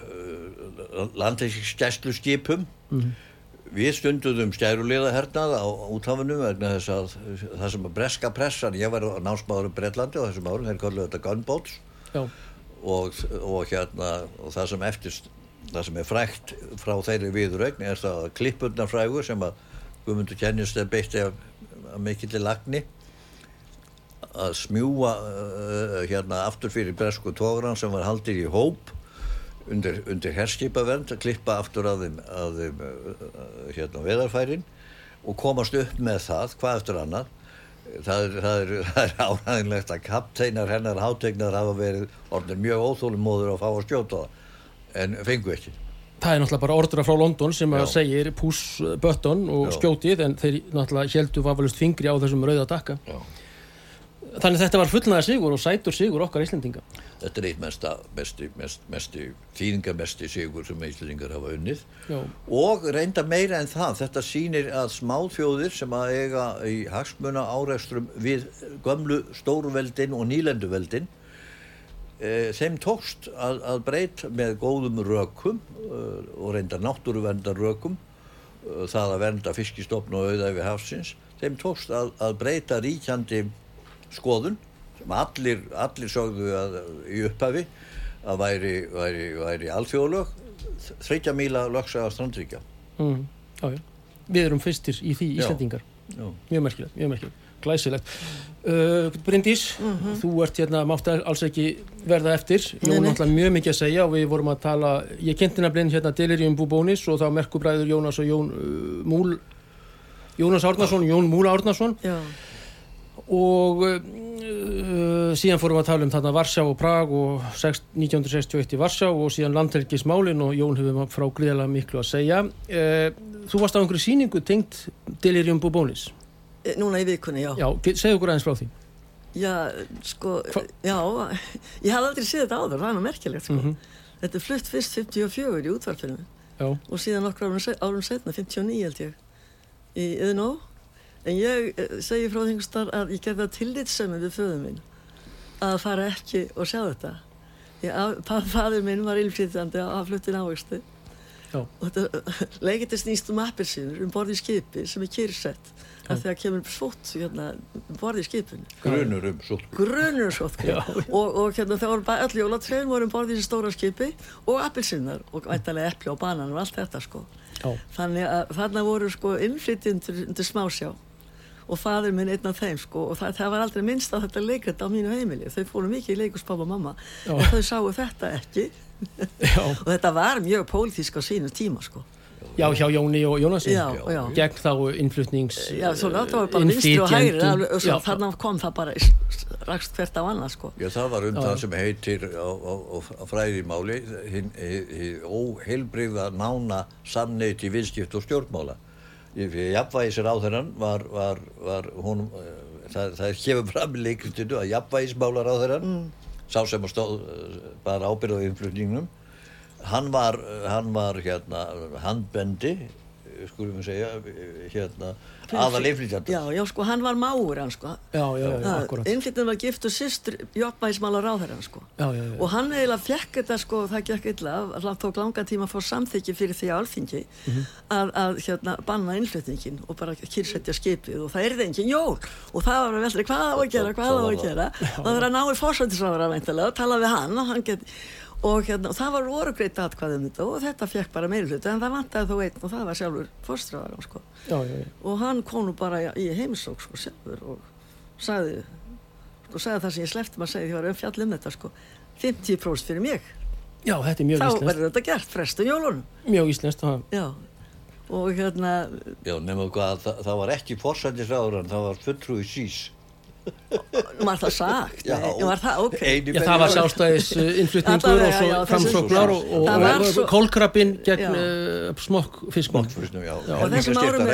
landlæsingskæslu skipum Við stunduðum skærulega hernað á úthafinu vegna þess að það sem að breska pressan, ég var námsmaður um Breitlandi á þessum árum, þeir kallu þetta gunboats. Og, og hérna og það sem eftir það sem er frækt frá þeirri viðurögn er það að klippurna frægur sem að Guðmundur kennist er beitti af, af mikilli lagni að smjúa uh, hérna aftur fyrir bresku tógran sem var haldið í hóp undir, undir herskipavernd að klippa aftur að þeim, að þeim hérna veðarfærin og komast upp með það hvað eftir annað það er, það er, það er áræðinlegt að kapteinar hennar hátegnar hafa verið orðin mjög óþólumóður að fá að skjóta það en fengu ekki það er náttúrulega bara ordra frá London sem að Já. segir push button og Já. skjótið en þeir náttúrulega heldu vafalust fingri á þessum rauða dakka Já. Þannig þetta var fullnaða sigur og sætur sigur okkar Íslendinga. Þetta er eitt mesta, mesti, mest, mesti þýðingamesti sigur sem Íslandingar hafa unnið. Já, og reynda meira en það þetta sýnir að smáþjóðir sem að eiga í hagsmuna áreikstrum við gömlu stórveldin og nýlenduveldin e, þeim tókst að, að breyta með góðum rökum e, og reynda náttúruvendar rökum e, það að venda fiskistofn og auðæfi hafsins þeim tókst að, að breyta ríkjandi skoðun sem allir, allir sögðu að, í upphafi að væri, væri, væri alþjóðlög þreitja míla lögsaga strandríkja. Mm, við erum fyrstir í því. Íslendingar. Já. mjög merkilegt, mjög merkilegt. Glæsilegt. Uh, Bryndís, þú ert hérna mátt alls ekki verða eftir. Nei, Jón nei. náttúrulega mjög mikið að segja og við vorum að tala ég kynnti nefnilegin hérna Delirium Bubónis og þá merkubræður Jónas og Jón uh, Múl Jónas Árnason, Jón Múla Árnason. Já, og uh, síðan fórum við að tala um þarna Varsjá og Prag og sex- 1961 í Varsjá og síðan landhelgismálin og Jón hefur frá gríðalega miklu að segja uh, þú varst á einhverju síningu tengt Delirium Bubónis E, núna í vikunni, já. já, segðu okkur aðeins frá því Já, sko, Hva- já, ég hafði aldrei séð þetta áður, það nú merkilegt, sko. Mhm. Þetta er flutt fyrst 54 í útvarfinu já, og síðan okkur árum, árum setna, 59 held ég, í Iðnó. En ég eh, segi frá þingstar að ég gerði það tillitsömmu við föðu minn að fara ekki og sjá þetta. Fadur minn var ylflýtjandi að fluttin ávexti. Já, og þetta leikiti snýst um appelsínur um borði í skipi sem er kyrsett af því að kemur svott hérna, um borði í skipinu. Grunur um svo grunur sótkví Já. og, og hérna það voru bara öll jólatrein voru um borð í stóra skipi og appelsinnar og væntalega epli og banan og allt þetta sko. Já, þannig að þarna voru sko innflytjendur undir smásjá og fadur minn einn af þeim sko og það, það var aldrei minnst á þetta leikrit á mínu heimili. Þau fóru mikið í leikus pappa og mamma Já. en þau sáu þetta ekki. Já, og þetta var mjög pólitísk á sínu tíma sko. Já, hjá Jóni og Jónasi. Já, já. gegn þá innflutnings Já, svo það var bara vinstri og hægri þannig kom það bara rakst hvert á annað sko. Já, það var um Já. það sem heitir á, á, á, fræðimáli hinn óheilbrigða nána samneiti viðskipt og stjórnmála. Í- jafnvægisir á þennan var, var, var hún, eh, það, það kemur fram í leikritinu að jafnvægismálar á þennan, sá sem stóð eh, bara ábyrð á innflutningnum, hann var, hann var hérna handbendi, eh, skulum við segja, eh, hérna aðal innflytjandi. Já, já, sko, hann var máur hann sko. Já, já, já, akkurat. Innflyttin var gift og systur Jóttmæsmála ráðherran sko. Já, já, já, og hann eiginlega fekk þetta sko það gekk illa, það tók langa tíma að fá samþykki fyrir því alþingi Mhm. að, að hérna, banna innflytningin og bara kyrsetja skipið og það er það engin jól. Og það var að velta hvað á að gera, hvað á að gera? Og það er að náir fórsættisráður að tala við hann og hann get og, hérna, og það var orugreitt atkvæðum þetta og þetta fekk bara meiri hluti en það vantaði þó einn og það var sjálfur fórstráðarum sko. Já, já, já. og hann kom nú bara í heimsók sko sjálfur og sagði sko sagði það sem ég slefti maður að segja því að ég var um þetta sko 50% fyrir mig. Já, þetta er mjög þá íslenskt. verður þetta gert, frestu jólunum. Mjög íslenskt það. Já. Og hérna Já, nema hvað, það, það var ekki forsættisráðurann, það var fulltrúi sís. Var það sagt? Já. Var það, ok. Eini Já, það var sjálfstæðis innflutningur Allavega, og svo framsóknar og, og, Það var og svo- kólkrabinn gegn uh, já. Já. Og þessum árum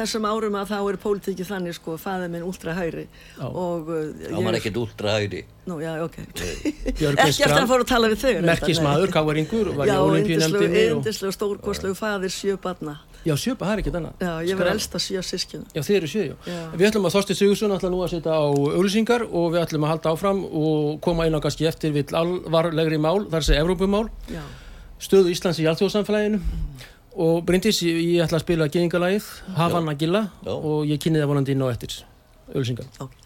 þessum árum að þá er pólitíki þannig sko, fæðið minn últra hægri Já. og uh, Það var ekkert últra hægri. Nú, já, ok. Björgvin Ekki eftir að fóra að tala við þau. merkismadur, nei. káaringur, var í Já, olimpíunemdinni og... stórkoslegu faðir sjö barna. Já, sjöpa, það er ekkert annað. Já, ég var elsta sjö sískina. Já, þið eru sjö, já. Já. Við ætlum að Þorsti Sigursson ætla nú að setja á auðlýsingar og við ætlum að halda áfram og koma inn á kannski eftir við alvarlegri mál, þar sé Evrópumál, Já, stöðu Íslands í alþjóðsamfélaginu og Bryndis, ég, ætla að spila geðingalagið, Havanna Gilla og ég kynni það vonandi inn á eftir auðlýsingar. ok.